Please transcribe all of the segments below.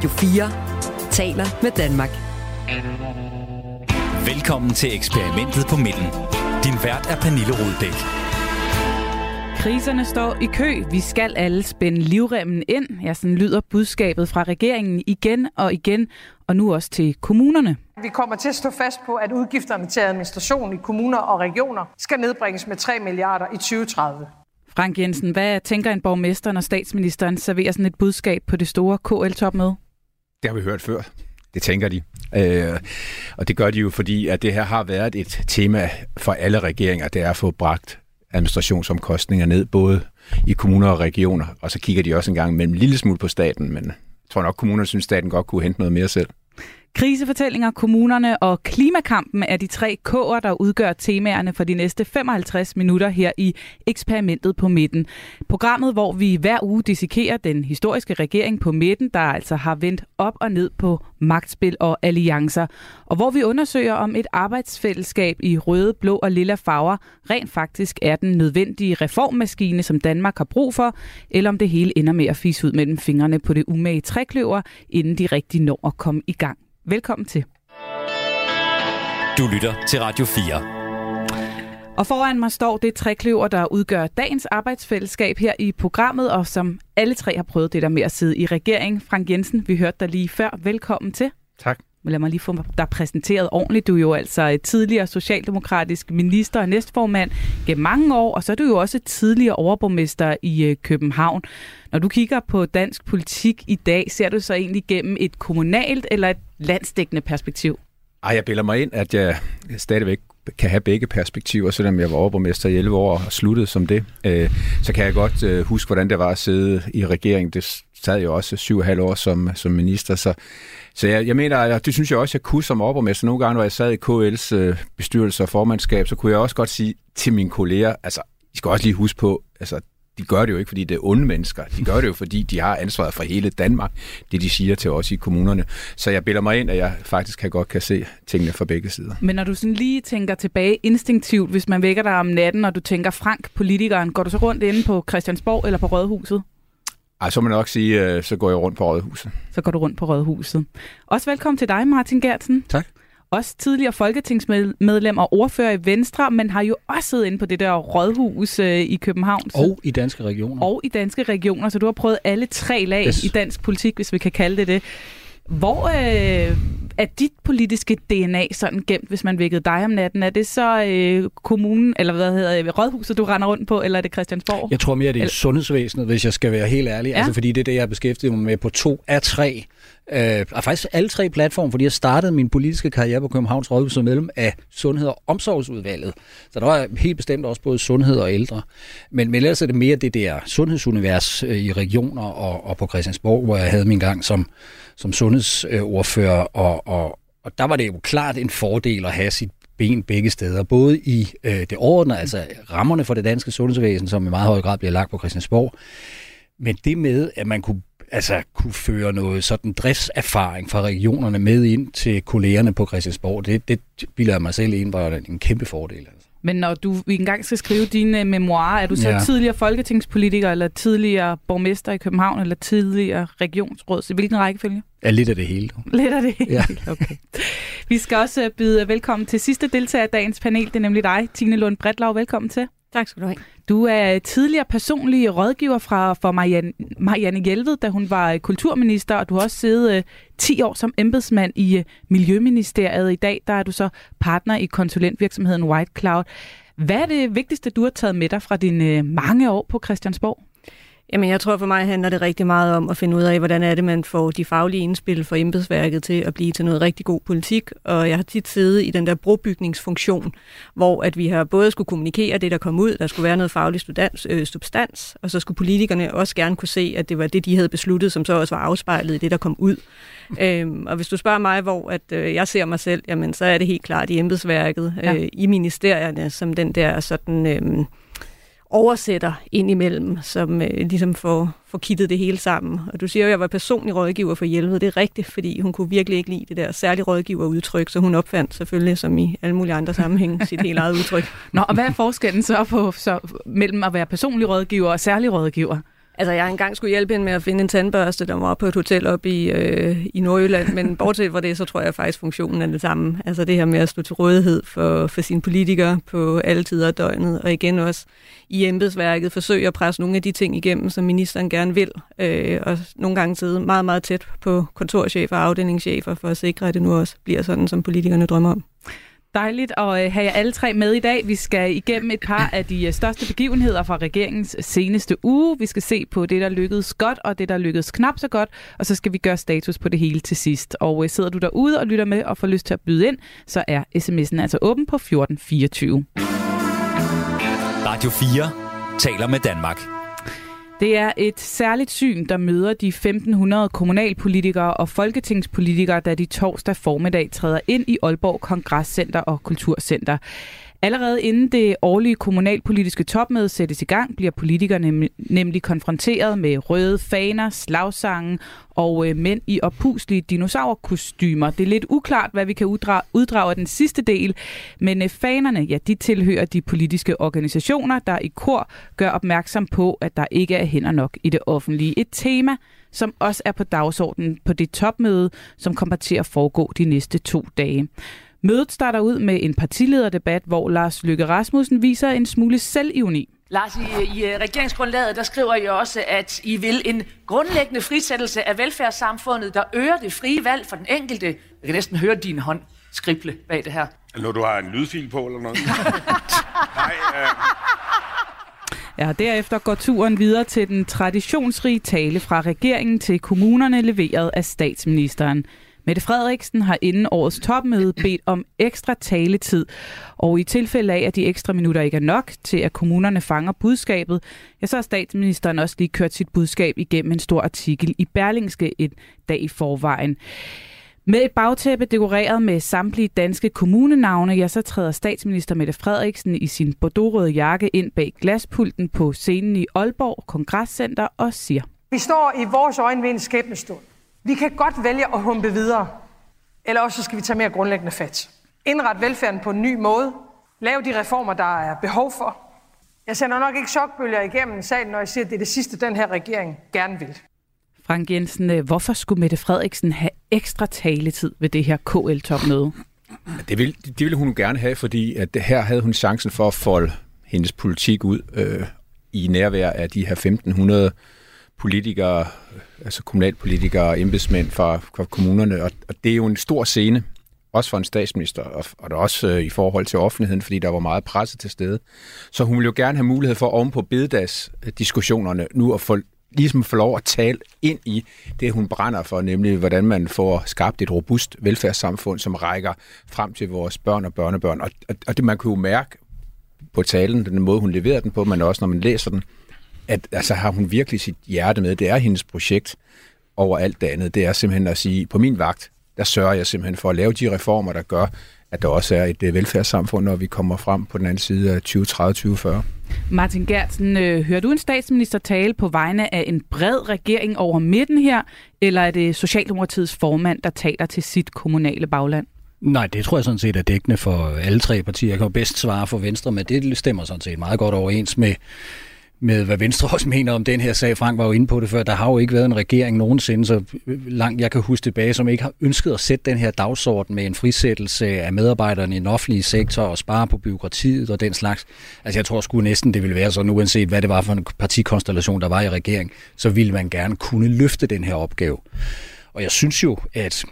Radio 4 taler med Danmark. Velkommen til eksperimentet på midten. Din vært er Pernille Roddæk. Kriserne står i kø. Vi skal alle spænde livremmen ind. Ja, sådan lyder budskabet fra regeringen igen og igen, og nu også til kommunerne. Vi kommer til at stå fast på, at udgifterne til administration i kommuner og regioner skal nedbringes med 3 milliarder i 2030. Frank Jensen, hvad tænker en borgmester, når statsministeren serverer sådan et budskab på det store KL-topmøde? Det har vi hørt før. Det tænker de. Øh, og det gør de jo, fordi at det her har været et tema for alle regeringer, det er at få bragt administrationsomkostninger ned, både i kommuner og regioner, og så kigger de også en gang mellem en lille smule på staten, men jeg tror nok, kommunerne synes, staten godt kunne hente noget mere selv. Krisefortællinger, kommunerne og klimakampen er de tre K'er, der udgør temaerne for de næste 55 minutter her i eksperimentet på midten. Programmet, hvor vi hver uge dissekerer den historiske regering på midten, der altså har vendt op og ned på magtspil og alliancer, og hvor vi undersøger, om et arbejdsfællesskab i røde, blå og lilla farver rent faktisk er den nødvendige reformmaskine, som Danmark har brug for, eller om det hele ender med at fise ud mellem fingrene på det umage trækløver, inden de rigtig når at komme i gang. Velkommen til. Du lytter til Radio 4. Og foran mig står det trækløver, der udgør dagens arbejdsfællesskab her i programmet, og som alle tre har prøvet det der med at sidde i regering. Frank Jensen, vi hørte dig lige før. Velkommen til. Tak. Lad mig lige få dig præsenteret ordentligt. Du er jo altså tidligere socialdemokratisk minister og næstformand gennem mange år, og så er du jo også tidligere overborgmester i øh, København. Når du kigger på dansk politik i dag, ser du så egentlig gennem et kommunalt eller et landsdækkende perspektiv? Ej, jeg bilder mig ind, at jeg stadigvæk kan have begge perspektiver, selvom jeg var overborgmester i 11 år og sluttede som det. Øh, så kan jeg godt øh, huske, hvordan det var at sidde i regeringen. Det sad jo også syv og halv år som, som minister, så, så jeg, jeg mener, og det synes jeg også, jeg kunne som overborgmester. Nogle gange, når jeg sad i KL's øh, bestyrelse og formandskab, så kunne jeg også godt sige til mine kolleger, altså, I skal også lige huske på, altså, de gør det jo ikke, fordi det er onde mennesker. De gør det jo, fordi de har ansvaret for hele Danmark, det de siger til os i kommunerne. Så jeg bilder mig ind, at jeg faktisk kan godt kan se tingene fra begge sider. Men når du sådan lige tænker tilbage instinktivt, hvis man vækker dig om natten, og du tænker Frank, politikeren, går du så rundt inde på Christiansborg eller på Rådhuset? Ej, så må man nok sige, øh, så går jeg rundt på Rådhuset. Så går du rundt på Rådhuset. Også velkommen til dig, Martin Gertsen. Tak. Også tidligere folketingsmedlem og ordfører i Venstre, men har jo også siddet inde på det der rådhus øh, i København. Og i danske regioner. Og i danske regioner, så du har prøvet alle tre lag yes. i dansk politik, hvis vi kan kalde det det. Hvor øh, er dit politiske DNA sådan gemt, hvis man vækkede dig om natten? Er det så øh, kommunen, eller hvad hedder det, rådhuset, du render rundt på, eller er det Christiansborg? Jeg tror mere, det er eller... sundhedsvæsenet, hvis jeg skal være helt ærlig. Ja. Altså, fordi det er det, jeg har beskæftiget mig med på to af tre. Øh, og faktisk alle tre platforme, fordi jeg startede min politiske karriere på Københavns Rådhus som medlem af Sundhed- og Omsorgsudvalget. Så der var helt bestemt også både sundhed og ældre. Men, men ellers er det mere det der sundhedsunivers øh, i regioner og, og på Christiansborg, hvor jeg havde min gang som, som sundhedsordfører, og, og, og der var det jo klart en fordel at have sit ben begge steder. Både i øh, det overordnede, altså rammerne for det danske sundhedsvæsen, som i meget høj grad bliver lagt på Christiansborg, men det med, at man kunne altså kunne føre noget sådan driftserfaring fra regionerne med ind til kollegerne på Christiansborg, det, det bilder jeg mig selv ind var en kæmpe fordel. Altså. Men når du engang skal skrive dine memoirer, er du så ja. tidligere folketingspolitiker, eller tidligere borgmester i København, eller tidligere regionsråd? Så hvilken rækkefølge? Ja, lidt af det hele. Lidt af det hele, ja. okay. Vi skal også øh, byde velkommen til sidste deltager af dagens panel. Det er nemlig dig, Tine Lund Bredlau. Velkommen til. Tak skal du have. Du er tidligere personlig rådgiver fra, for Marianne, Marianne Hjelved, da hun var øh, kulturminister, og du har også siddet øh, 10 år som embedsmand i øh, Miljøministeriet. I dag der er du så partner i konsulentvirksomheden White Cloud. Hvad er det vigtigste, du har taget med dig fra dine øh, mange år på Christiansborg? Jamen, jeg tror for mig handler det rigtig meget om at finde ud af, hvordan er det, man får de faglige indspil for embedsværket til at blive til noget rigtig god politik. Og jeg har tit siddet i den der brobygningsfunktion, hvor at vi har både skulle kommunikere det, der kom ud, der skulle være noget faglig studans, øh, substans, og så skulle politikerne også gerne kunne se, at det var det, de havde besluttet, som så også var afspejlet i det, der kom ud. øhm, og hvis du spørger mig, hvor at, øh, jeg ser mig selv, jamen, så er det helt klart i embedsværket, ja. øh, i ministerierne, som den der sådan... Øh, oversætter ind imellem, som øh, ligesom får, får kittet det hele sammen. Og du siger jo, at jeg var personlig rådgiver for Hjelved. Det er rigtigt, fordi hun kunne virkelig ikke lide det der særlige rådgiverudtryk, så hun opfandt selvfølgelig, som i alle mulige andre sammenhænge, sit helt eget udtryk. Nå, og hvad er forskellen så på så, mellem at være personlig rådgiver og særlig rådgiver? Altså, jeg har engang skulle hjælpe hende med at finde en tandbørste, der var på et hotel op i, øh, i Nordjylland, men bortset fra det, så tror jeg faktisk, funktionen er det samme. Altså det her med at stå til rådighed for, for sine politikere på alle tider af døgnet, og igen også i embedsværket forsøge at presse nogle af de ting igennem, som ministeren gerne vil, øh, og nogle gange sidde meget, meget tæt på kontorchefer og afdelingschefer for at sikre, at det nu også bliver sådan, som politikerne drømmer om. Dejligt at øh, have jer alle tre med i dag. Vi skal igennem et par af de øh, største begivenheder fra regeringens øh, seneste uge. Vi skal se på det, der lykkedes godt, og det, der lykkedes knap så godt, og så skal vi gøre status på det hele til sidst. Og sidder du derude og lytter med og får lyst til at byde ind, så er sms'en altså åben på 1424. Radio 4 taler med Danmark. Det er et særligt syn, der møder de 1500 kommunalpolitikere og folketingspolitikere, da de torsdag formiddag træder ind i Aalborg Kongresscenter og Kulturcenter. Allerede inden det årlige kommunalpolitiske topmøde sættes i gang, bliver politikerne nemlig konfronteret med røde faner, slagsange og øh, mænd i oppuslige dinosaurkostymer. Det er lidt uklart, hvad vi kan uddrage, uddrage af den sidste del, men øh, fanerne, ja, de tilhører de politiske organisationer, der i kor gør opmærksom på, at der ikke er hænder nok i det offentlige. Et tema, som også er på dagsordenen på det topmøde, som kommer til at foregå de næste to dage. Mødet starter ud med en partilederdebat, hvor Lars Løkke Rasmussen viser en smule selvironi. Lars, i, i øh, regeringsgrundlaget, der skriver I også, at I vil en grundlæggende frisættelse af velfærdssamfundet, der øger det frie valg for den enkelte. Jeg kan næsten høre din hånd skrible bag det her. Når du har en lydfil på eller noget? Nej, øh... Ja, derefter går turen videre til den traditionsrige tale fra regeringen til kommunerne, leveret af statsministeren. Mette Frederiksen har inden årets topmøde bedt om ekstra taletid, og i tilfælde af, at de ekstra minutter ikke er nok til, at kommunerne fanger budskabet, ja, så har statsministeren også lige kørt sit budskab igennem en stor artikel i Berlingske et dag i forvejen. Med et bagtæppe dekoreret med samtlige danske kommunenavne, ja, så træder statsminister Mette Frederiksen i sin bordeauxrøde jakke ind bag glaspulten på scenen i Aalborg Kongresscenter og siger... Vi står i vores øjne ved en skæbnestund. Vi kan godt vælge at humpe videre, eller også skal vi tage mere grundlæggende fat. Indret velfærden på en ny måde. Lav de reformer, der er behov for. Jeg sender nok ikke chokbølger igennem salen, når jeg siger, at det er det sidste, den her regering gerne vil. Frank Jensen, øh, hvorfor skulle Mette Frederiksen have ekstra taletid ved det her KL-topmøde? Det ville, det ville hun gerne have, fordi at det her havde hun chancen for at folde hendes politik ud øh, i nærvær af de her 1500 politikere, altså kommunalpolitikere og embedsmænd fra, fra kommunerne, og, og det er jo en stor scene, også for en statsminister, og, og også øh, i forhold til offentligheden, fordi der var meget presse til stede. Så hun ville jo gerne have mulighed for oven på bededagsdiskussionerne nu at få ligesom få lov at tale ind i det, hun brænder for, nemlig hvordan man får skabt et robust velfærdssamfund, som rækker frem til vores børn og børnebørn. Og, og, og det man kunne jo mærke på talen, den måde, hun leverer den på, men også når man læser den, at altså, har hun virkelig sit hjerte med. Det er hendes projekt over alt det andet. Det er simpelthen at sige, på min vagt, der sørger jeg simpelthen for at lave de reformer, der gør, at der også er et øh, velfærdssamfund, når vi kommer frem på den anden side af 2030-2040. Martin Gertsen, øh, hører du en statsminister tale på vegne af en bred regering over midten her, eller er det Socialdemokratiets formand, der taler til sit kommunale bagland? Nej, det tror jeg sådan set er dækkende for alle tre partier. Jeg kan jo bedst svare for Venstre, men det stemmer sådan set meget godt overens med med, hvad Venstre også mener om den her sag. Frank var jo inde på det før. Der har jo ikke været en regering nogensinde, så langt jeg kan huske tilbage, som ikke har ønsket at sætte den her dagsorden med en frisættelse af medarbejderne i den offentlige sektor og spare på byråkratiet og den slags. Altså jeg tror sgu næsten, det ville være sådan, uanset hvad det var for en partikonstellation, der var i regering, så ville man gerne kunne løfte den her opgave. Og jeg synes jo, at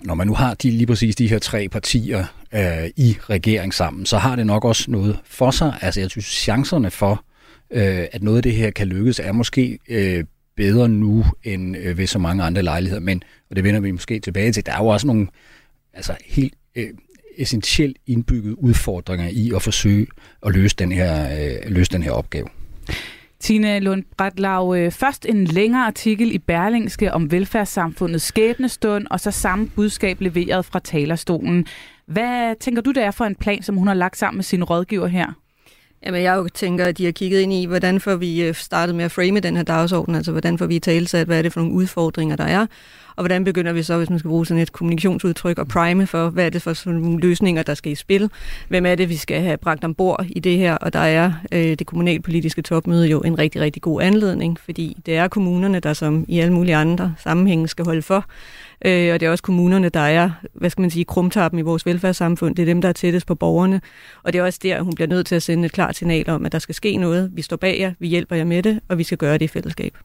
når man nu har de, lige præcis de her tre partier øh, i regering sammen, så har det nok også noget for sig. Altså jeg synes, chancerne for, øh, at noget af det her kan lykkes, er måske øh, bedre nu end øh, ved så mange andre lejligheder. Men, og det vender vi måske tilbage til, der er jo også nogle altså, helt øh, essentielt indbygget udfordringer i at forsøge at løse den her, øh, løse den her opgave. Tine Lund Bratlau, øh, først en længere artikel i Berlingske om velfærdssamfundets skæbnestund, og så samme budskab leveret fra talerstolen. Hvad tænker du, det er for en plan, som hun har lagt sammen med sine rådgiver her? Jamen, jeg jo tænker, at de har kigget ind i, hvordan får vi øh, startet med at frame den her dagsorden, altså hvordan får vi talsat, hvad er det for nogle udfordringer, der er, Og hvordan begynder vi så, hvis man skal bruge sådan et kommunikationsudtryk, og prime for, hvad er det for sådan nogle løsninger, der skal i spil? Hvem er det, vi skal have bragt ombord i det her? Og der er øh, det kommunalpolitiske topmøde jo en rigtig, rigtig god anledning, fordi det er kommunerne, der som i alle mulige andre sammenhænge skal holde for. Øh, og det er også kommunerne, der er, hvad skal man sige, krumtappen i vores velfærdssamfund. Det er dem, der er tættest på borgerne. Og det er også der, hun bliver nødt til at sende et klart signal om, at der skal ske noget. Vi står bag jer, vi hjælper jer med det, og vi skal gøre det i fællesskab.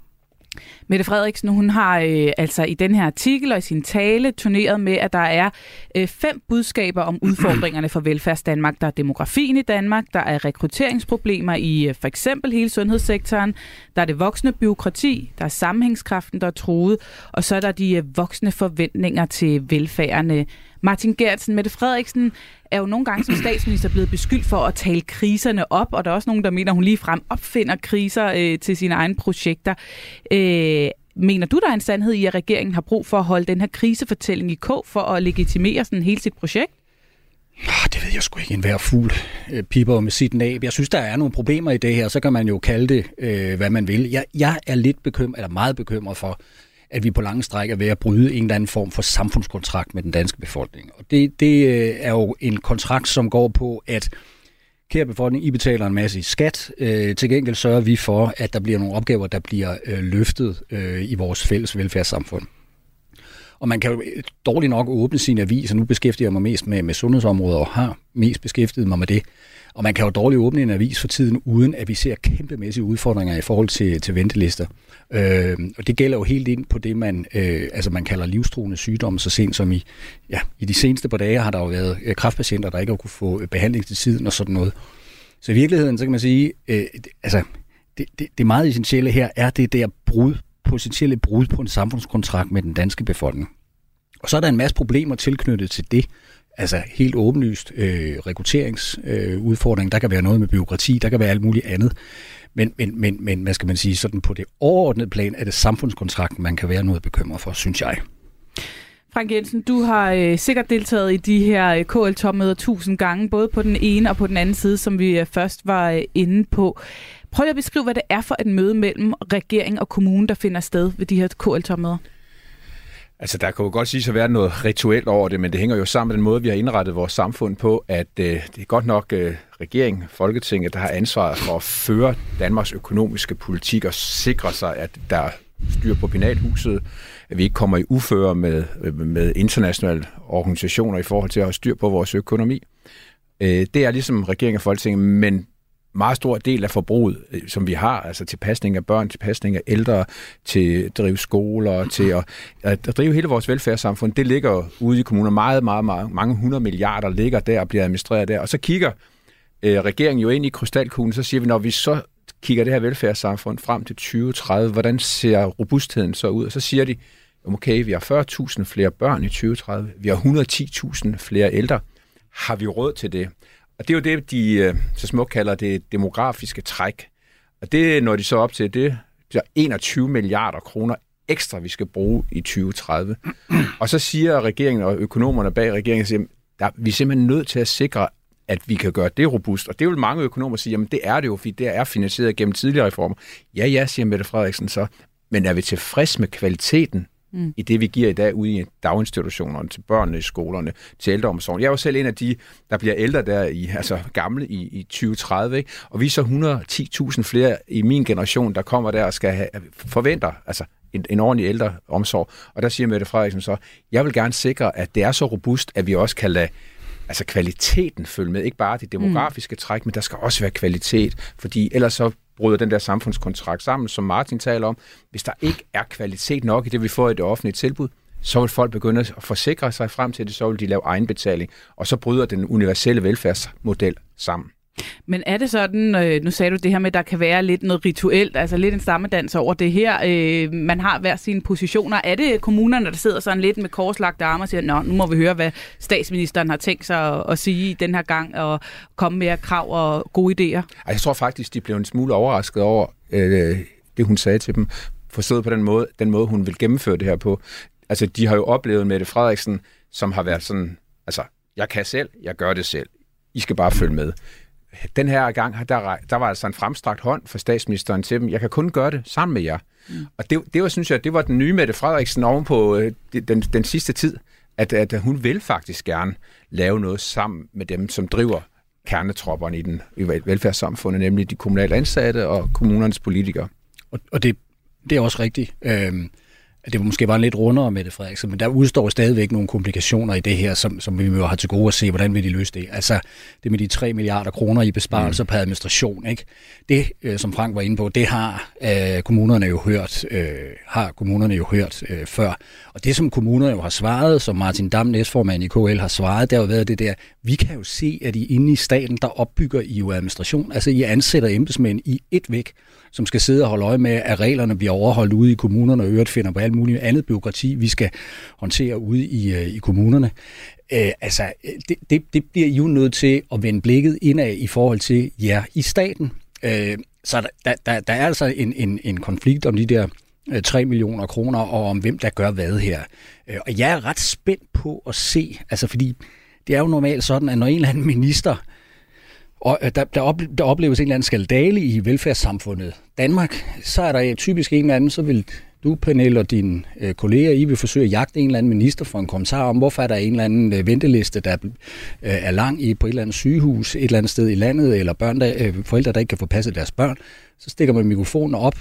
Mette Frederiksen, hun har øh, altså i den her artikel og i sin tale turneret med, at der er øh, fem budskaber om udfordringerne for velfærds Danmark. Der er demografien i Danmark, der er rekrutteringsproblemer i øh, for eksempel hele sundhedssektoren, der er det voksne byråkrati, der er sammenhængskraften, der er truet, og så er der de øh, voksne forventninger til velfærden. Øh, Martin Gertsen, Mette Frederiksen er jo nogle gange som statsminister blevet beskyldt for at tale kriserne op, og der er også nogen, der mener, at hun lige frem opfinder kriser øh, til sine egne projekter. Øh, mener du, der er en sandhed i, at regeringen har brug for at holde den her krisefortælling i kog for at legitimere sådan hele sit projekt? Ah, det ved jeg sgu ikke. En hver fugl øh, piper med sit næb. Jeg synes, der er nogle problemer i det her. Så kan man jo kalde det, øh, hvad man vil. Jeg, jeg er lidt bekymret, eller meget bekymret for, at vi på lange stræk er ved at bryde en eller anden form for samfundskontrakt med den danske befolkning. Og det, det øh, er jo en kontrakt, som går på, at kære befolkning, I betaler en masse i skat. Øh, til gengæld sørger vi for, at der bliver nogle opgaver, der bliver øh, løftet øh, i vores fælles velfærdssamfund. Og man kan jo øh, dårligt nok åbne sin avis, og nu beskæftiger jeg mig mest med, med sundhedsområdet, og har mest beskæftiget mig med det. Og man kan jo dårligt åbne en avis for tiden, uden at vi ser kæmpemæssige udfordringer i forhold til, til ventelister. Øh, og det gælder jo helt ind på det, man, øh, altså man kalder livstruende sygdomme, så sent som i, ja, i de seneste par dage har der jo været øh, der ikke har kunne få øh, behandling til tiden og sådan noget. Så i virkeligheden, så kan man sige, øh, altså det, det, det meget essentielle her er det der brud, potentielle brud på en samfundskontrakt med den danske befolkning. Og så er der en masse problemer tilknyttet til det. Altså helt åbenlyst øh, rekrutteringsudfordring, øh, der kan være noget med byråkrati, der kan være alt muligt andet. Men, men, men, men hvad skal man sige, sådan på det overordnede plan er det samfundskontrakten, man kan være noget bekymret for, synes jeg. Frank Jensen, du har øh, sikkert deltaget i de her øh, KL-topmøder tusind gange, både på den ene og på den anden side, som vi øh, først var øh, inde på. Prøv lige at beskrive, hvad det er for et møde mellem regering og kommune, der finder sted ved de her KL-topmøder. Altså, der kan jo godt sige at være noget rituelt over det, men det hænger jo sammen med den måde, vi har indrettet vores samfund på, at øh, det er godt nok øh, regeringen, Folketinget, der har ansvaret for at føre Danmarks økonomiske politik og sikre sig, at der er styr på penalhuset, at vi ikke kommer i uføre med, øh, med internationale organisationer i forhold til at have styr på vores økonomi. Øh, det er ligesom regeringen og Folketinget, men meget stor del af forbruget, øh, som vi har, altså til pasning af børn, til pasning af ældre, til at drive skoler, til at, at drive hele vores velfærdssamfund, det ligger ude i kommuner. Meget, meget, meget, mange hundrede milliarder ligger der og bliver administreret der. Og så kigger øh, regeringen jo ind i krystalkuglen, så siger vi, når vi så kigger det her velfærdssamfund frem til 2030, hvordan ser robustheden så ud? Og så siger de, okay, vi har 40.000 flere børn i 2030, vi har 110.000 flere ældre. Har vi råd til det? Og det er jo det, de øh, så smukt kalder det demografiske træk. Og det når de så op til, det er 21 milliarder kroner ekstra, vi skal bruge i 2030. Og så siger regeringen og økonomerne bag regeringen, at vi er simpelthen nødt til at sikre, at vi kan gøre det robust. Og det vil mange økonomer sige, jamen det er det jo, fordi det er finansieret gennem tidligere reformer. Ja, ja, siger Mette Frederiksen så. Men er vi tilfreds med kvaliteten mm. i det, vi giver i dag ude i daginstitutionerne, til børnene i skolerne, til ældreomsorgen. Jeg er jo selv en af de, der bliver ældre der i, altså gamle i, i 2030, ikke? og vi er så 110.000 flere i min generation, der kommer der og skal have, forventer, altså en, en ordentlig ældreomsorg. Og der siger Mette Frederiksen så, jeg vil gerne sikre, at det er så robust, at vi også kan lade altså kvaliteten følge med. Ikke bare det demografiske mm. træk, men der skal også være kvalitet, fordi ellers så bryder den der samfundskontrakt sammen, som Martin taler om. Hvis der ikke er kvalitet nok i det, vi får i det offentlige tilbud, så vil folk begynde at forsikre sig frem til det, så vil de lave egenbetaling, og så bryder den universelle velfærdsmodel sammen. Men er det sådan, øh, nu sagde du det her med, at der kan være lidt noget rituelt, altså lidt en stammedans over det her. Øh, man har hver sine positioner. Er det kommunerne, der sidder sådan lidt med korslagte arme og siger, nå, nu må vi høre, hvad statsministeren har tænkt sig at, at sige den her gang, og komme med krav og gode idéer? Jeg tror faktisk, de blev en smule overrasket over øh, det, hun sagde til dem. Forstået på den måde, den måde, hun vil gennemføre det her på. Altså, de har jo oplevet Mette Frederiksen, som har været sådan, altså, jeg kan selv, jeg gør det selv. I skal bare følge med den her gang, der, der var altså en fremstrakt hånd for statsministeren til dem. Jeg kan kun gøre det sammen med jer. Mm. Og det, det var, synes jeg, det var den nye Mette Frederiksen oven på øh, den, den sidste tid, at, at hun vil faktisk gerne lave noget sammen med dem, som driver kernetropperne i, den, i velfærdssamfundet, nemlig de kommunale ansatte og kommunernes politikere. Og, og det, det er også rigtigt. Øhm, det var måske bare lidt rundere med det, Frederiksen, men der udstår stadigvæk nogle komplikationer i det her, som, som vi jo har til gode at se, hvordan vil de løse det. Altså det med de 3 milliarder kroner i besparelser mm. på administration, ikke? det, øh, som Frank var inde på, det har øh, kommunerne jo hørt, øh, har kommunerne jo hørt øh, før. Og det, som kommunerne jo har svaret, som Martin Dam, næstformand i KL, har svaret, det har jo været det der, vi kan jo se, at I inde i staten, der opbygger I jo administration. Altså I ansætter embedsmænd i et væk som skal sidde og holde øje med, at reglerne bliver overholdt ude i kommunerne, og øvrigt finder på alt muligt andet byråkrati, vi skal håndtere ude i, øh, i kommunerne. Øh, altså, det, det, det bliver I jo nødt til at vende blikket indad i forhold til jer i staten. Øh, så der, der, der er altså en, en, en konflikt om de der øh, 3 millioner kroner, og om hvem der gør hvad her. Øh, og jeg er ret spændt på at se, altså fordi det er jo normalt sådan, at når en eller anden minister og øh, der, der, op, der opleves en eller anden skaldale i velfærdssamfundet Danmark, så er der typisk en eller anden, så vil du, Pernille, og dine øh, kolleger, I vil forsøge at jagte en eller anden minister for en kommentar om, hvorfor er der en eller anden øh, venteliste, der øh, er lang i på et eller andet sygehus et eller andet sted i landet, eller børn, der, øh, forældre, der ikke kan få passet deres børn. Så stikker man mikrofonen op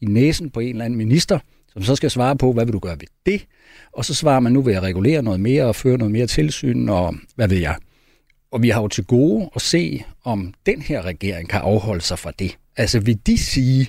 i næsen på en eller anden minister, som så skal svare på, hvad vil du gøre ved det? Og så svarer man, nu vil jeg regulere noget mere og føre noget mere tilsyn, og hvad ved jeg. Og vi har jo til gode at se, om den her regering kan afholde sig fra det. Altså vil de sige,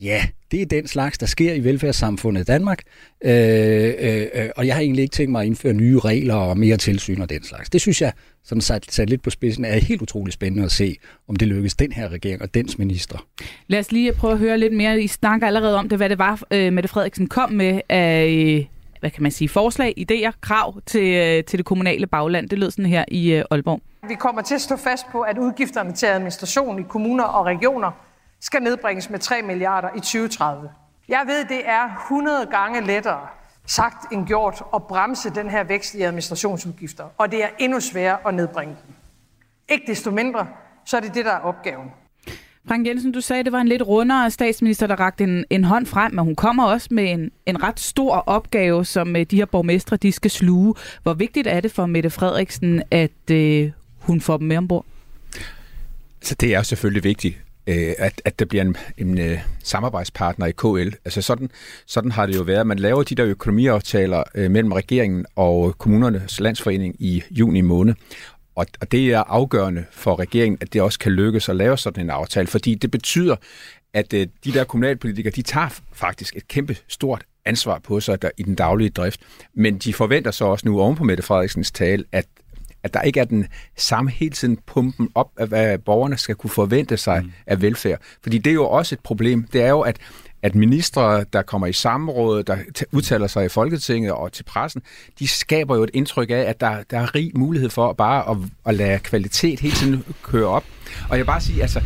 ja, det er den slags, der sker i velfærdssamfundet i Danmark, øh, øh, øh, og jeg har egentlig ikke tænkt mig at indføre nye regler og mere tilsyn og den slags. Det synes jeg, sådan sat, sat lidt på spidsen, er helt utroligt spændende at se, om det lykkes den her regering og dens minister. Lad os lige prøve at høre lidt mere. I snakker allerede om det, hvad det var, øh, Mette Frederiksen kom med af hvad kan man sige, forslag, idéer, krav til, øh, til det kommunale bagland. Det lød sådan her i øh, Aalborg. Vi kommer til at stå fast på, at udgifterne til administration i kommuner og regioner skal nedbringes med 3 milliarder i 2030. Jeg ved, det er 100 gange lettere sagt end gjort at bremse den her vækst i administrationsudgifter, og det er endnu sværere at nedbringe dem. Ikke desto mindre, så er det det, der er opgaven. Frank Jensen, du sagde, at det var en lidt rundere statsminister, der rakte en, en hånd frem, men hun kommer også med en, en ret stor opgave, som øh, de her borgmestre de skal sluge. Hvor vigtigt er det for Mette Frederiksen, at øh, hun får dem med ombord? Så det er selvfølgelig vigtigt, øh, at, at der bliver en, en uh, samarbejdspartner i KL. Altså sådan, sådan har det jo været. Man laver de der økonomiaftaler uh, mellem regeringen og kommunernes landsforening i juni måned. Og, og det er afgørende for regeringen, at det også kan lykkes at lave sådan en aftale, fordi det betyder, at uh, de der kommunalpolitikere, de tager faktisk et kæmpe stort ansvar på sig der, i den daglige drift. Men de forventer så også nu oven på Mette Frederiksens tale, at at der ikke er den samme hele tiden pumpen op af, hvad borgerne skal kunne forvente sig mm. af velfærd. Fordi det er jo også et problem. Det er jo, at at ministre, der kommer i samråd, der udtaler sig i Folketinget og til pressen, de skaber jo et indtryk af, at der, der er rig mulighed for bare at, at lade kvalitet hele tiden køre op. Og jeg vil bare sige, altså,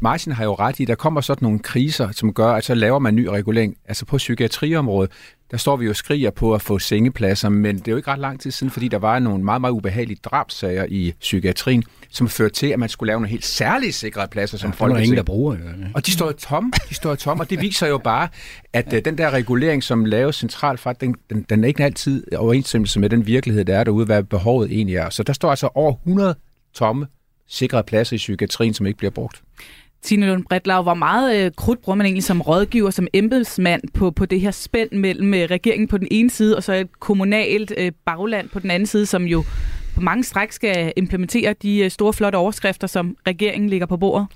Martin har jo ret i, at der kommer sådan nogle kriser, som gør, at så laver man ny regulering. Altså på psykiatriområdet, der står vi jo og skriger på at få sengepladser, men det er jo ikke ret lang tid siden, fordi der var nogle meget, meget ubehagelige drabsager i psykiatrien, som førte til, at man skulle lave nogle helt særlige sikrede pladser, som ja, folk ingen, der bruger. Ja. Og de står tomme, de står tom, og det viser jo bare, at. Øh, den der regulering, som laves centralt fra, den, den, den er ikke altid overensstemmelse med den virkelighed, der er derude, hvad behovet egentlig er. Så der står altså over 100 tomme sikrede pladser i psykiatrien, som ikke bliver brugt. Tine Lund Bredlau, hvor meget øh, krudt bruger man egentlig som rådgiver, som embedsmand på, på det her spænd mellem øh, regeringen på den ene side, og så et kommunalt øh, bagland på den anden side, som jo på mange stræk skal implementere de øh, store, flotte overskrifter, som regeringen ligger på bordet?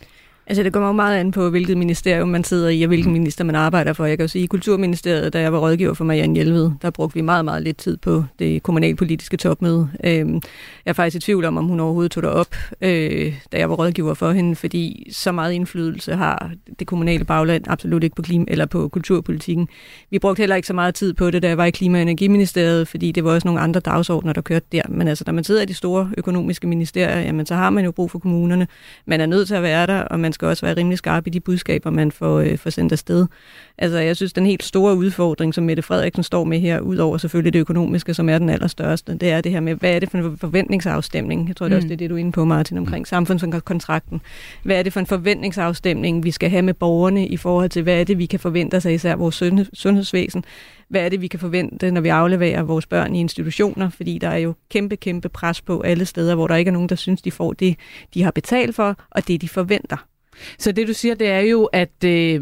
Altså det kommer meget an på, hvilket ministerium man sidder i, og hvilken mm. minister man arbejder for. Jeg kan jo sige, i Kulturministeriet, da jeg var rådgiver for Marianne Hjelved, der brugte vi meget, meget lidt tid på det kommunalpolitiske topmøde. Øhm, jeg er faktisk i tvivl om, om hun overhovedet tog det op, øh, da jeg var rådgiver for hende, fordi så meget indflydelse har det kommunale bagland absolut ikke på klima eller på kulturpolitikken. Vi brugte heller ikke så meget tid på det, da jeg var i Klima- og Energiministeriet, fordi det var også nogle andre dagsordner, der kørte der. Men altså, når man sidder i de store økonomiske ministerier, jamen, så har man jo brug for kommunerne. Man er nødt til at være der, og man skal også være rimelig skarp i de budskaber, man får, øh, får sendt afsted. Altså, jeg synes, den helt store udfordring, som Mette Frederiksen står med her, udover selvfølgelig det økonomiske, som er den allerstørste, det er det her med, hvad er det for en forventningsafstemning? Jeg tror, det er også Mm. det, er det du er inde på, Martin, omkring samfundskontrakten. Hvad er det for en forventningsafstemning, vi skal have med borgerne i forhold til, hvad er det, vi kan forvente af især vores sundhed- sundhedsvæsen? Hvad er det, vi kan forvente, når vi afleverer vores børn i institutioner? Fordi der er jo kæmpe, kæmpe pres på alle steder, hvor der ikke er nogen, der synes, de får det, de har betalt for, og det, de forventer. Så det du siger, det er jo, at øh,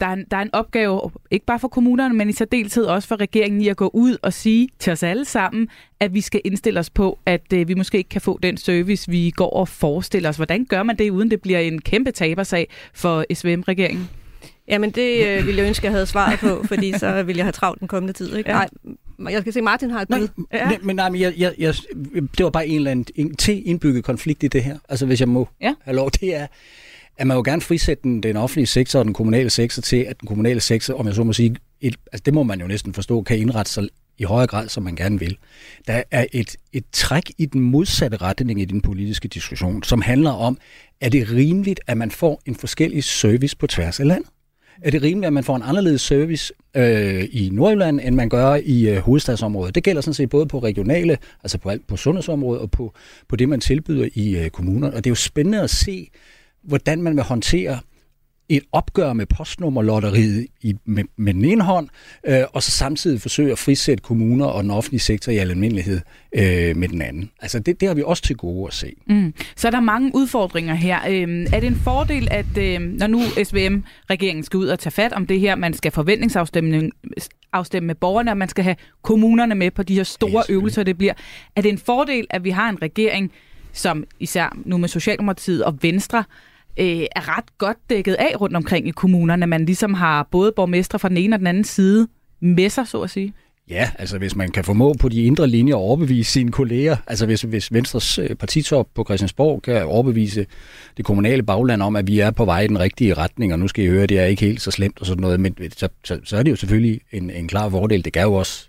der, er en, der er en opgave, ikke bare for kommunerne, men i særdeleshed også for regeringen i at gå ud og sige til os alle sammen, at vi skal indstille os på, at øh, vi måske ikke kan få den service, vi går og forestiller os. Hvordan gør man det, uden det bliver en kæmpe tabersag for SVM-regeringen? Jamen, det øh, ville jeg ønske, jeg havde svaret på, fordi så ville jeg have travlt den kommende tid. Ikke? Ja. Nej, jeg skal se, Martin har et bud. Ja. Nej, men nej, men jeg, jeg, jeg, det var bare en eller anden en til indbygget konflikt i det her. Altså hvis jeg må Ja. have lov, det er, at man jo gerne frisætte den, den offentlige sektor og den kommunale sektor til, at den kommunale sektor, om jeg så må sige, et, altså det må man jo næsten forstå, kan indrette sig i højere grad, som man gerne vil. Der er et, et træk i den modsatte retning i den politiske diskussion, som handler om, er det rimeligt, at man får en forskellig service på tværs af landet? Er det rimeligt, at man får en anderledes service øh, i Nordjylland, end man gør i øh, hovedstadsområdet? Det gælder sådan set både på regionale, altså på, alt, på sundhedsområdet og på, på det, man tilbyder i øh, kommunerne. Og det er jo spændende at se, hvordan man vil håndtere et opgør med postnummerlotteriet i, med, med den ene hånd, øh, og så samtidig forsøge at frisætte kommuner og den offentlige sektor i almindelighed øh, med den anden. Altså det, det har vi også til gode at se. Mm. Så er der mange udfordringer her. Øhm, er det en fordel, at øhm, når nu SVM-regeringen skal ud og tage fat om det her, man skal forventningsafstemme afstemme med borgerne, og man skal have kommunerne med på de her store selvfølgelig. øvelser, det bliver. Er det en fordel, at vi har en regering, som især nu med Socialdemokratiet og Venstre, øh, Øh, er ret godt dækket af rundt omkring i kommunerne. Man ligesom har både borgmestre fra den ene og den anden side med sig, så at sige. Ja, altså hvis man kan formå på de indre linjer at overbevise sine kolleger, altså hvis, hvis Venstres øh, partitop på Christiansborg kan overbevise det kommunale bagland om, at vi er på vej i den rigtige retning, og nu skal I høre, det er ikke helt så slemt og sådan noget, men øh, så, så, så er det jo selvfølgelig en, en klar fordel. Det gav jo også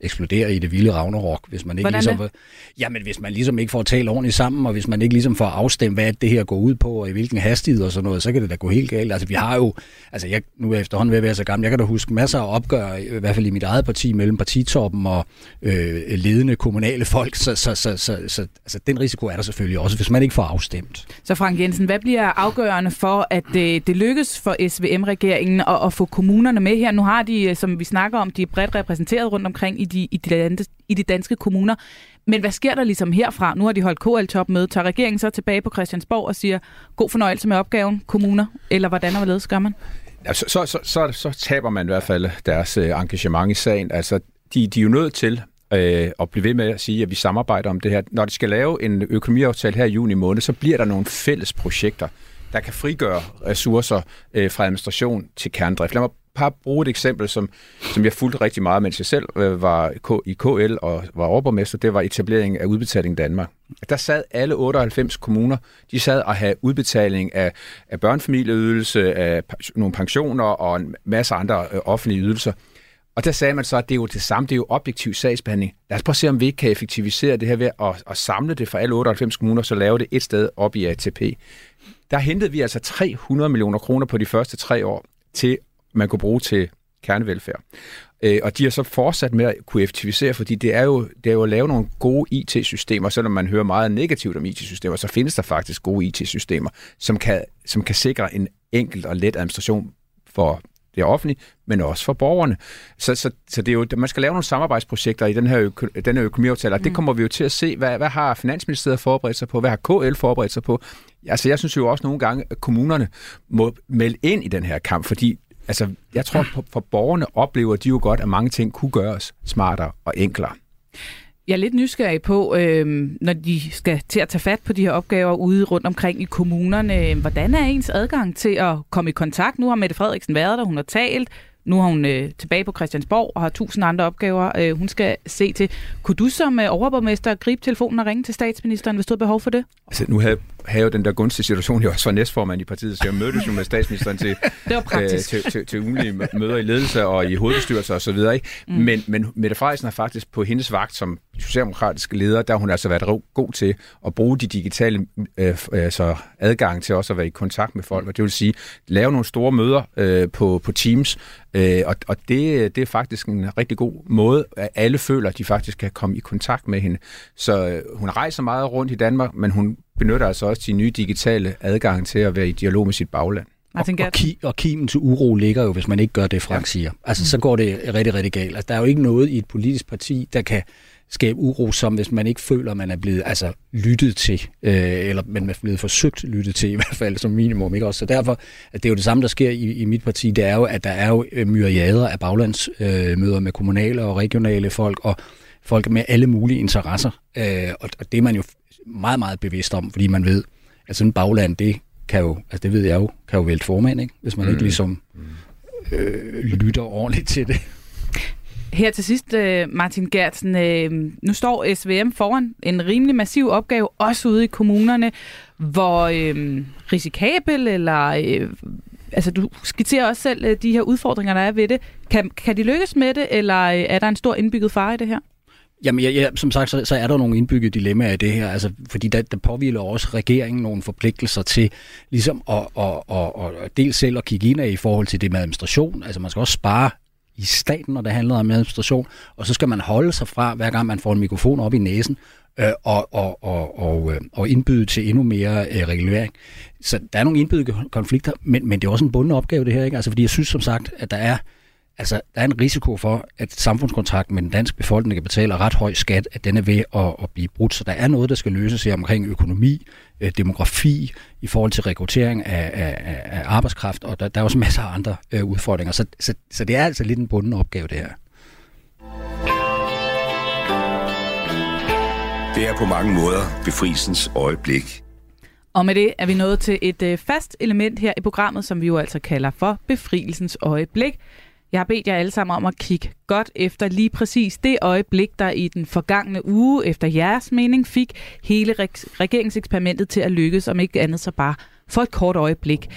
eksplodere i det vilde Ragnarok, hvis man ikke Hvordan ligesom, det? jamen, hvis man ligesom ikke får talt ordentligt sammen, og hvis man ikke ligesom får afstemt, hvad det her går ud på, og i hvilken hastighed og sådan noget, så kan det da gå helt galt. Altså vi har jo, altså jeg, nu er jeg efterhånden ved at være så gammel, jeg kan da huske masser af opgør, i hvert fald i mit eget parti, mellem partitoppen og øh, ledende kommunale folk, så, så, så, så, så altså, den risiko er der selvfølgelig også, hvis man ikke får afstemt. Så Frank Jensen, hvad bliver afgørende for, at øh, det lykkes for SVM-regeringen at, at få kommunerne med her? Nu har de, øh, som vi snakker om, de er bredt repræsenteret rundt omkring i de, i de, i de danske kommuner. Men hvad sker der ligesom herfra? Nu har de holdt KL-topmøde. Tager regeringen så tilbage på Christiansborg og siger, god fornøjelse med opgaven, kommuner? Eller hvordan og hvorledes gør man? Ja, så, så, så, så, så taber man i hvert fald deres øh, engagement i sagen. Altså, de, de er jo nødt til øh, at blive ved med at sige, at vi samarbejder om det her. Når de skal lave en økonomiaftale her i juni måned, så bliver der nogle fælles projekter, der kan frigøre ressourcer øh, fra administration til kerndrift. Lad mig bare bruge et eksempel, som, som jeg fulgte rigtig meget, mens jeg selv øh, var i KL og var overborgmester. Det var etableringen af Udbetaling Danmark. Der sad alle 98 kommuner, de sad og havde udbetaling af, af børnefamilieydelse, af nogle pensioner og en masse andre øh, offentlige ydelser. Og der sagde man så, at det er jo det samme, det er jo objektiv sagsbehandling. Lad os prøve at se, om vi ikke kan effektivisere det her ved at, at samle det for alle 98 kommuner, så lave det et sted op i ATP. Der hentede vi altså 300 millioner kroner på de første tre år, til man kunne bruge til kernevelfærd. Øh, og de har så fortsat med at kunne effektivisere, fordi det er jo, det er jo at lave nogle gode IT-systemer, selvom man hører meget negativt om IT-systemer, så findes der faktisk gode IT-systemer, som kan, som kan sikre en enkel og let administration for det offentlige, men også for borgerne. Så, så, så det er jo, man skal lave nogle samarbejdsprojekter i den her, øko, den her økonomiaftale, og mm. det kommer vi jo til at se, hvad, hvad har Finansministeriet forberedt sig på, hvad har KL forberedt sig på. Altså jeg synes jo også nogle gange, at kommunerne må melde ind i den her kamp, fordi altså, jeg tror, for, borgerne oplever de jo godt, at mange ting kunne gøres smartere og enklere. Jeg er lidt nysgerrig på, øh, når de skal til at tage fat på de her opgaver ude rundt omkring i kommunerne. Hvordan er ens adgang til at komme i kontakt? Nu har Mette Frederiksen været der, hun har talt. Nu er hun øh, tilbage på Christiansborg og har tusind andre opgaver, øh, hun skal se til. Kunne du som øh, overborgmester gribe telefonen og ringe til statsministeren, hvis du har behov for det? Altså, nu havde have den der gunstige situation, jeg også var næstformand i partiet, så jeg mødtes jo med statsministeren til, det var praktisk. Øh, til, til, til ugenlige møder i ledelse og i hovedbestyrelser osv. Mm. Men, men Mette Frederiksen har faktisk på hendes vagt som socialdemokratisk leder, der har hun altså været god til at bruge de digitale øh, altså adgang til også at være i kontakt med folk, og det vil sige lave nogle store møder øh, på, på Teams, øh, og, og det, det er faktisk en rigtig god måde, at alle føler, at de faktisk kan komme i kontakt med hende. Så øh, hun rejser meget rundt i Danmark, men hun benytter altså også de nye digitale adgang til at være i dialog med sit bagland. Og, og, ki, og kimen til uro ligger jo, hvis man ikke gør det, Frank ja. siger. Altså, så går det rigtig, rigtig galt. Altså, der er jo ikke noget i et politisk parti, der kan skabe uro, som hvis man ikke føler, at man er blevet altså, lyttet til, øh, eller man er blevet forsøgt lyttet til, i hvert fald som minimum. Ikke? Også, så derfor, at det er jo det samme, der sker i, i mit parti, det er jo, at der er jo øh, myriader af baglandsmøder øh, med kommunale og regionale folk, og folk med alle mulige interesser. Øh, og, og det er man jo meget, meget bevidst om, fordi man ved, at sådan en bagland, det kan jo, altså det ved jeg jo, kan jo vælte formand, ikke? hvis man mm. ikke ligesom øh, lytter ordentligt til det. Her til sidst, øh, Martin Gertsen, øh, nu står SVM foran en rimelig massiv opgave, også ude i kommunerne, hvor øh, risikabel eller... Øh, altså, du skitserer også selv øh, de her udfordringer, der er ved det. Kan, kan de lykkes med det, eller er der en stor indbygget fare i det her? Jamen, ja, ja, som sagt, så, så er der nogle indbyggede dilemmaer i det her, altså, fordi der, der påviler også regeringen nogle forpligtelser til ligesom at, at, at, at, at dels selv at kigge ind af i forhold til det med administration. Altså, man skal også spare i staten, når det handler om administration, og så skal man holde sig fra, hver gang man får en mikrofon op i næsen, øh, og, og, og, og, øh, og indbyde til endnu mere øh, regulering. Så der er nogle indbyggede konflikter, men, men det er også en bunden opgave det her, ikke? Altså, fordi jeg synes som sagt, at der er Altså, der er en risiko for, at samfundskontrakten med den danske befolkning, der betaler ret høj skat, at den er ved at, at blive brudt. Så der er noget, der skal løses her omkring økonomi, øh, demografi, i forhold til rekruttering af, af, af arbejdskraft, og der, der er også masser af andre øh, udfordringer. Så, så, så det er altså lidt en bunden opgave, det her. Det er på mange måder befrielsens øjeblik. Og med det er vi nået til et øh, fast element her i programmet, som vi jo altså kalder for befrielsens øjeblik. Jeg har bedt jer alle sammen om at kigge godt efter lige præcis det øjeblik, der i den forgangne uge, efter jeres mening, fik hele regeringseksperimentet til at lykkes, om ikke andet så bare for et kort øjeblik.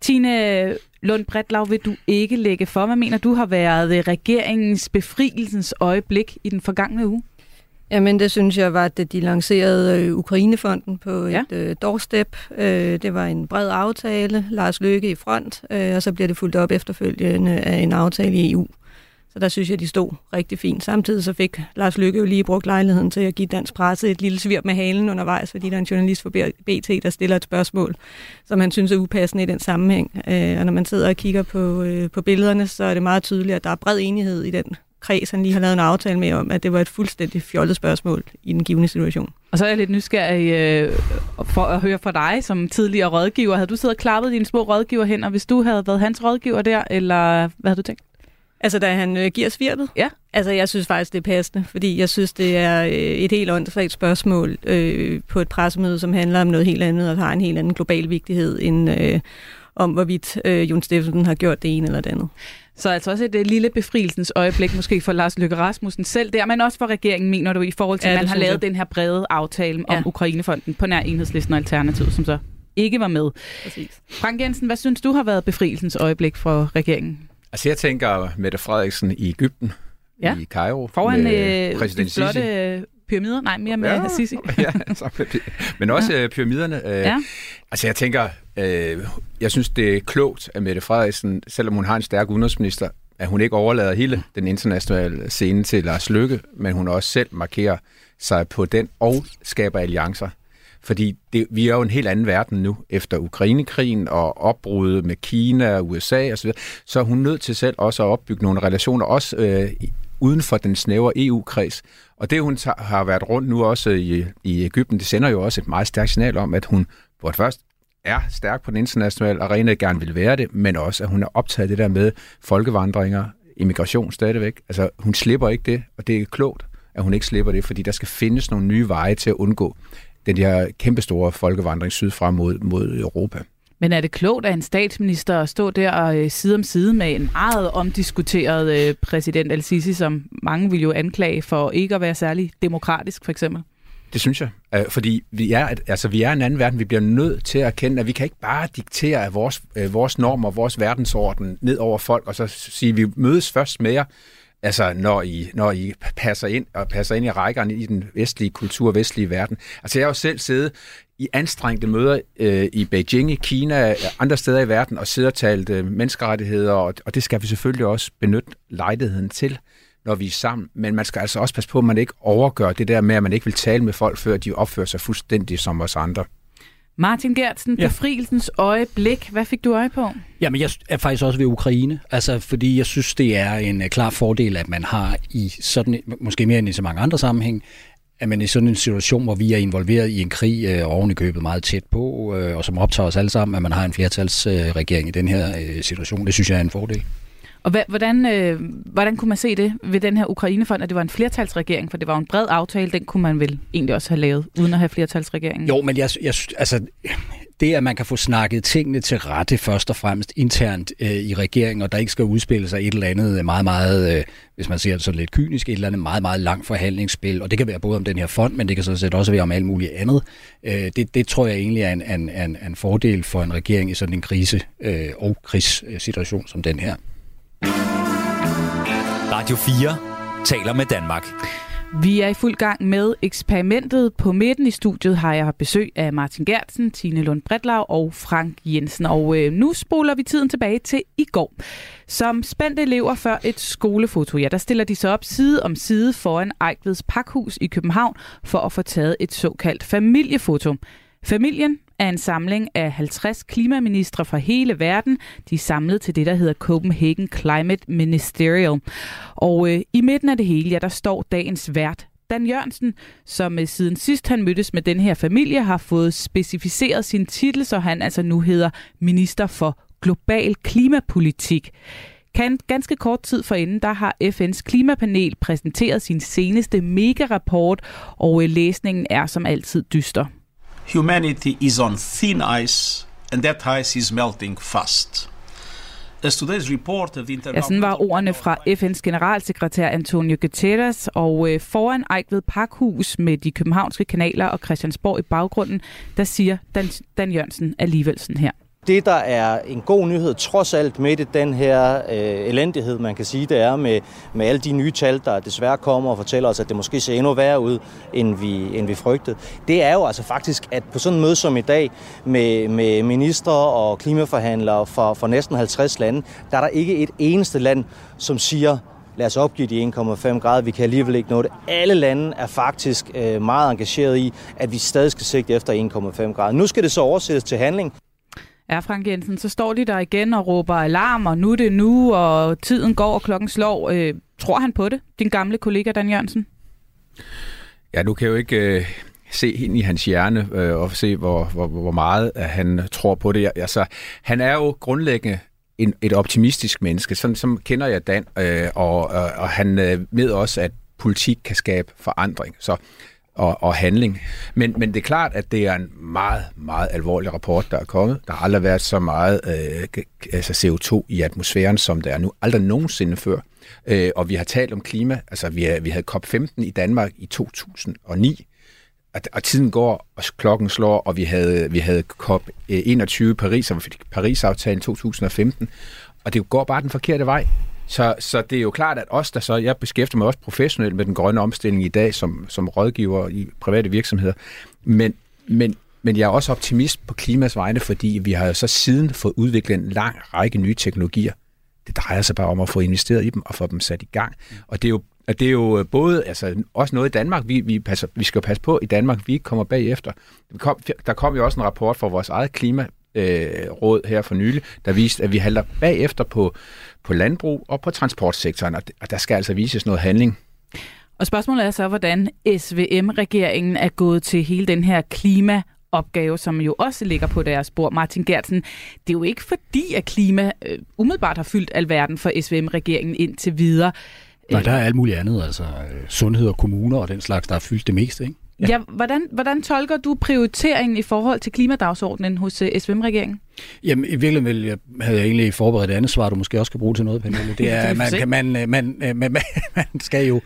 Tine Lund Bredlav, vil du ikke lægge for? Hvad mener du har været regeringens befrielsens øjeblik i den forgangne uge? Jamen, det synes jeg var, at de lancerede øh, Ukrainefonden på ja. et øh, doorstep. Øh, det var en bred aftale, Lars Løkke i front, øh, og så bliver det fuldt op efterfølgende af en aftale i EU. Så der synes jeg, de stod rigtig fint. Samtidig så fik Lars Lykke jo lige brugt lejligheden til at give dansk presse et lille svirp med halen undervejs, fordi der er en journalist for BT, der stiller et spørgsmål, som han synes er upassende i den sammenhæng. Øh, og når man sidder og kigger på, øh, på billederne, så er det meget tydeligt, at der er bred enighed i den kreds, han lige har lavet en aftale med om, at det var et fuldstændig fjollet spørgsmål i den givende situation. Og så er jeg lidt nysgerrig øh, for at høre fra dig som tidligere rådgiver. Havde du siddet og klappet dine små rådgiver hen, og hvis du havde været hans rådgiver der, eller hvad havde du tænkt? Altså, da han øh, giver svirpet? Ja. Altså, jeg synes faktisk, det er passende, fordi jeg synes, det er øh, et helt åndssvagt spørgsmål øh, på et pressemøde, som handler om noget helt andet, og har en helt anden global vigtighed, end øh, om hvorvidt øh, Jon Steffensen har gjort det ene eller det andet. Så altså også et, et lille befrielsens øjeblik måske for Lars Løkke Rasmussen selv der, men også for regeringen, mener du, i forhold til, ja, at man har lavet jeg. den her brede aftale om ja. Ukrainefonden på nær enhedslisten og Alternativ, som så ikke var med. Præcis. Frank Jensen, hvad synes du har været befrielsens øjeblik for regeringen? Altså jeg tænker Mette Frederiksen i Ægypten, ja. i Cairo. Foran med øh, præsident de flotte Sisi. Pyramider, nej, mere med ja, Sisi. ja, men også ja. Øh, pyramiderne. Øh, ja. Altså jeg tænker, øh, jeg synes det er klogt, at Mette Frederiksen, selvom hun har en stærk udenrigsminister, at hun ikke overlader hele den internationale scene til Lars Løkke, men hun også selv markerer sig på den og skaber alliancer. Fordi det, vi er jo en helt anden verden nu, efter Ukrainekrigen og opbruddet med Kina og USA osv., så er hun nødt til selv også at opbygge nogle relationer, også øh, uden for den snævre EU-kreds. Og det, hun har været rundt nu også i, i Ægypten, det sender jo også et meget stærkt signal om, at hun for det først er stærk på den internationale arena, gerne vil være det, men også, at hun er optaget det der med folkevandringer, immigration stadigvæk. Altså, hun slipper ikke det, og det er klogt, at hun ikke slipper det, fordi der skal findes nogle nye veje til at undgå den her kæmpestore folkevandring sydfra mod, mod Europa. Men er det klogt af en statsminister at stå der og øh, side om side med en meget omdiskuteret øh, præsident Al-Sisi, som mange vil jo anklage for ikke at være særlig demokratisk, for eksempel? det synes jeg. Øh, fordi vi er, altså, vi er en anden verden. Vi bliver nødt til at erkende, at vi kan ikke bare diktere vores, øh, vores normer, vores verdensorden ned over folk, og så sige, at vi mødes først med jer, altså når I, når I passer ind og passer ind i rækkerne i den vestlige kultur, vestlige verden. Altså jeg har jo selv siddet i anstrengte møder øh, i Beijing, i Kina, andre steder i verden, og siddet og talt øh, menneskerettigheder, og, og det skal vi selvfølgelig også benytte lejligheden til når vi er sammen. Men man skal altså også passe på, at man ikke overgør det der med, at man ikke vil tale med folk, før de opfører sig fuldstændig som os andre. Martin Gertsen, ja. befrielsens øjeblik. Hvad fik du øje på? Jamen, jeg er faktisk også ved Ukraine. Altså, fordi jeg synes, det er en uh, klar fordel, at man har i sådan, måske mere end i så mange andre sammenhæng, at man i sådan en situation, hvor vi er involveret i en krig, øh, oven i købet meget tæt på, øh, og som optager os alle sammen, at man har en flertalsregering øh, i den her øh, situation, det synes jeg er en fordel. Og hvordan, øh, hvordan kunne man se det ved den her Ukrainefond, at det var en flertalsregering? For det var en bred aftale, den kunne man vel egentlig også have lavet, uden at have flertalsregeringen? Jo, men jeg, jeg, altså, det, at man kan få snakket tingene til rette først og fremmest internt øh, i regeringen, og der ikke skal udspille sig et eller andet meget, meget, øh, hvis man ser det sådan lidt kynisk, et eller andet meget, meget langt forhandlingsspil, og det kan være både om den her fond, men det kan så set også være om alt muligt andet. Øh, det, det tror jeg egentlig er en, en, en, en fordel for en regering i sådan en krise- øh, og krigssituation som den her. Radio 4 taler med Danmark. Vi er i fuld gang med eksperimentet. På midten i studiet har jeg besøg af Martin Gertsen, Tine Lund Bredlav og Frank Jensen. Og øh, nu spoler vi tiden tilbage til i går. Som spændte elever før et skolefoto, ja, der stiller de sig op side om side foran Ejkveds Pakhus i København for at få taget et såkaldt familiefoto. Familien er en samling af 50 klimaministre fra hele verden. De er samlet til det, der hedder Copenhagen Climate Ministerial. Og øh, i midten af det hele, ja, der står dagens vært, Dan Jørgensen, som øh, siden sidst han mødtes med den her familie, har fået specificeret sin titel, så han altså nu hedder Minister for Global Klimapolitik. Kan ganske kort tid forinden, der har FN's klimapanel præsenteret sin seneste mega-rapport, og øh, læsningen er som altid dyster. Humanity is on thin ice, and that ice is melting fast. Ja, sådan var ordene fra FN's generalsekretær Antonio Guterres, og øh, foran Ejkved Parkhus med de københavnske kanaler og Christiansborg i baggrunden, der siger Dan, Dan Jørgensen alligevel sådan her. Det, der er en god nyhed trods alt med det, den her øh, elendighed, man kan sige, det er med, med alle de nye tal, der desværre kommer og fortæller os, at det måske ser endnu værre ud, end vi, end vi frygtede. Det er jo altså faktisk, at på sådan en møde som i dag, med, med ministre og klimaforhandlere fra, fra næsten 50 lande, der er der ikke et eneste land, som siger, lad os opgive de 1,5 grader, vi kan alligevel ikke nå det. Alle lande er faktisk øh, meget engageret i, at vi stadig skal sigte efter 1,5 grader. Nu skal det så oversættes til handling. Ja, Frank Jensen, så står de der igen og råber alarm, og nu er det nu, og tiden går, og klokken slår. Øh, tror han på det, din gamle kollega Dan Jørgensen? Ja, du kan jo ikke øh, se ind i hans hjerne øh, og se, hvor, hvor, hvor meget han tror på det. Altså, han er jo grundlæggende en, et optimistisk menneske. Sådan som kender jeg Dan, øh, og, og, og han øh, ved også, at politik kan skabe forandring. Så og, og handling. Men, men det er klart, at det er en meget, meget alvorlig rapport, der er kommet. Der har aldrig været så meget øh, altså CO2 i atmosfæren, som der er nu. Aldrig nogensinde før. Øh, og vi har talt om klima. Altså, vi, er, vi havde COP15 i Danmark i 2009. Og, og tiden går, og klokken slår, og vi havde, vi havde COP21 i Paris, og vi fik Paris-aftalen 2015. Og det går bare den forkerte vej. Så, så det er jo klart, at os, der så, jeg beskæftiger mig også professionelt med den grønne omstilling i dag som, som rådgiver i private virksomheder, men, men, men jeg er også optimist på klimas vegne, fordi vi har jo så siden fået udviklet en lang række nye teknologier. Det drejer sig bare om at få investeret i dem og få dem sat i gang. Og det er jo og det er jo øh, både, altså også noget i Danmark, vi, vi, passer, vi skal passe på i Danmark, vi ikke kommer bagefter. Der kom, der kom jo også en rapport fra vores eget klima, øh, råd her for nylig, der viste, at vi halter bagefter på, på landbrug og på transportsektoren, og der skal altså vises noget handling. Og spørgsmålet er så, hvordan SVM-regeringen er gået til hele den her klima opgave, som jo også ligger på deres bord. Martin Gertsen, det er jo ikke fordi, at klima øh, umiddelbart har fyldt alverden for SVM-regeringen indtil videre. Nej, der er alt muligt andet, altså øh, sundhed og kommuner og den slags, der har fyldt det meste, ikke? Ja, ja hvordan, hvordan tolker du prioriteringen i forhold til klimadagsordenen hos uh, øh, SVM-regeringen? Jamen, i virkeligheden vil jeg, havde jeg egentlig forberedt et andet svar, du måske også skal bruge til noget, Pernille. Det er, man, kan, man, man, man, man, man skal jo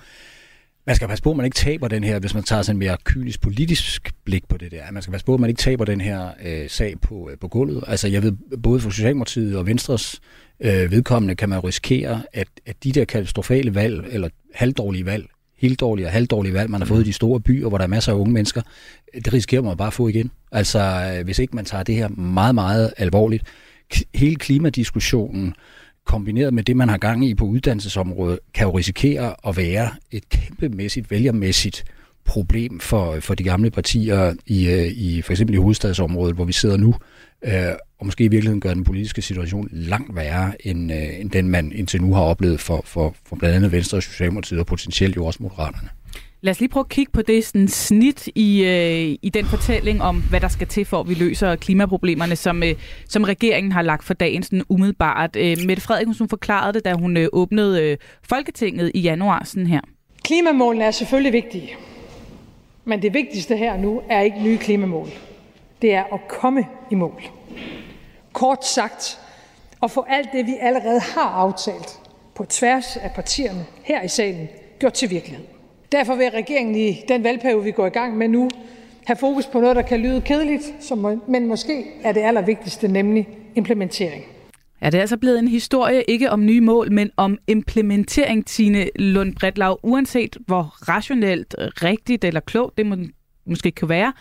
man skal passe på, at man ikke taber den her, hvis man tager sådan en mere kynisk politisk blik på det der. Man skal passe på, at man ikke taber den her øh, sag på, øh, på gulvet. Altså jeg ved, både for Socialdemokratiet og Venstres øh, vedkommende kan man risikere, at, at de der katastrofale valg, eller halvdårlige valg, helt dårlige og halvdårlige valg, man har fået i de store byer, hvor der er masser af unge mennesker, det risikerer man bare at få igen. Altså, øh, hvis ikke man tager det her meget, meget alvorligt. Hele klimadiskussionen, kombineret med det, man har gang i på uddannelsesområdet, kan jo risikere at være et kæmpemæssigt, vælgermæssigt problem for, øh, for de gamle partier i, øh, i for eksempel i hovedstadsområdet, hvor vi sidder nu, øh, og måske i virkeligheden gør den politiske situation langt værre, end, øh, end den man indtil nu har oplevet for, for, for blandt andet Venstre og Socialdemokratiet, og potentielt jo også Moderaterne. Lad os lige prøve at kigge på det sådan snit i, øh, i den fortælling om, hvad der skal til for, at vi løser klimaproblemerne, som, øh, som regeringen har lagt for dagen sådan umiddelbart. Øh, Mette Frederiksen hun forklarede det, da hun øh, åbnede øh, Folketinget i januar sådan her. Klimamålene er selvfølgelig vigtige, men det vigtigste her nu er ikke nye klimamål. Det er at komme i mål. Kort sagt, at få alt det, vi allerede har aftalt på tværs af partierne her i salen, gjort til virkelighed. Derfor vil regeringen i den valgperiode, vi går i gang med nu, have fokus på noget, der kan lyde kedeligt, som, men måske er det allervigtigste, nemlig implementering. Ja, det er altså blevet en historie ikke om nye mål, men om implementering, Tine Lund Bredlau, uanset hvor rationelt, rigtigt eller klogt det må, måske kan være.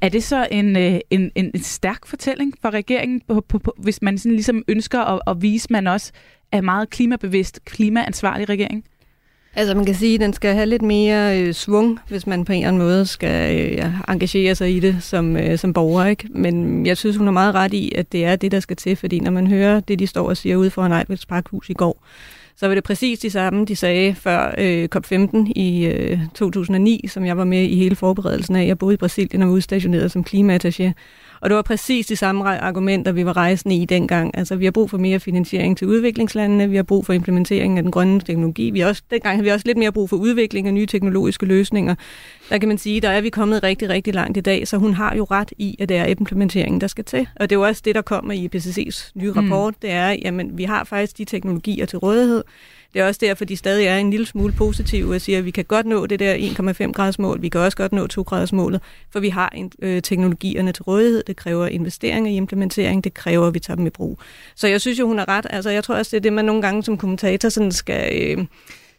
Er det så en, øh, en, en, en stærk fortælling for regeringen, på, på, på, hvis man sådan ligesom ønsker at, at vise, at man også er meget klimabevidst, klimaansvarlig regering? Altså man kan sige, at den skal have lidt mere øh, svung, hvis man på en eller anden måde skal øh, engagere sig i det som, øh, som borger. Ikke? Men jeg synes, hun har meget ret i, at det er det, der skal til, fordi når man hører det, de står og siger ude foran Ejlveds Parkhus i går, så var det præcis de samme, de sagde før øh, COP15 i øh, 2009, som jeg var med i hele forberedelsen af. Jeg boede i Brasilien og var udstationeret som klimaattaché. Og det var præcis de samme argumenter, vi var rejsende i dengang. Altså, vi har brug for mere finansiering til udviklingslandene, vi har brug for implementering af den grønne teknologi. Vi også, dengang har vi også lidt mere brug for udvikling af nye teknologiske løsninger. Der kan man sige, der er vi kommet rigtig, rigtig langt i dag, så hun har jo ret i, at det er implementeringen, der skal til. Og det er jo også det, der kommer i IPCC's nye mm. rapport. Mm. Det er, jamen, vi har faktisk de teknologier til rådighed. Det er også derfor, de stadig er en lille smule positive og siger, at vi kan godt nå det der 1,5 graders mål, vi kan også godt nå 2 graders målet, for vi har øh, teknologierne til rådighed. Det kræver investeringer i implementering, det kræver, at vi tager dem i brug. Så jeg synes jo, hun har ret. Altså, jeg tror også, det er det, man nogle gange som kommentator sådan skal... Øh,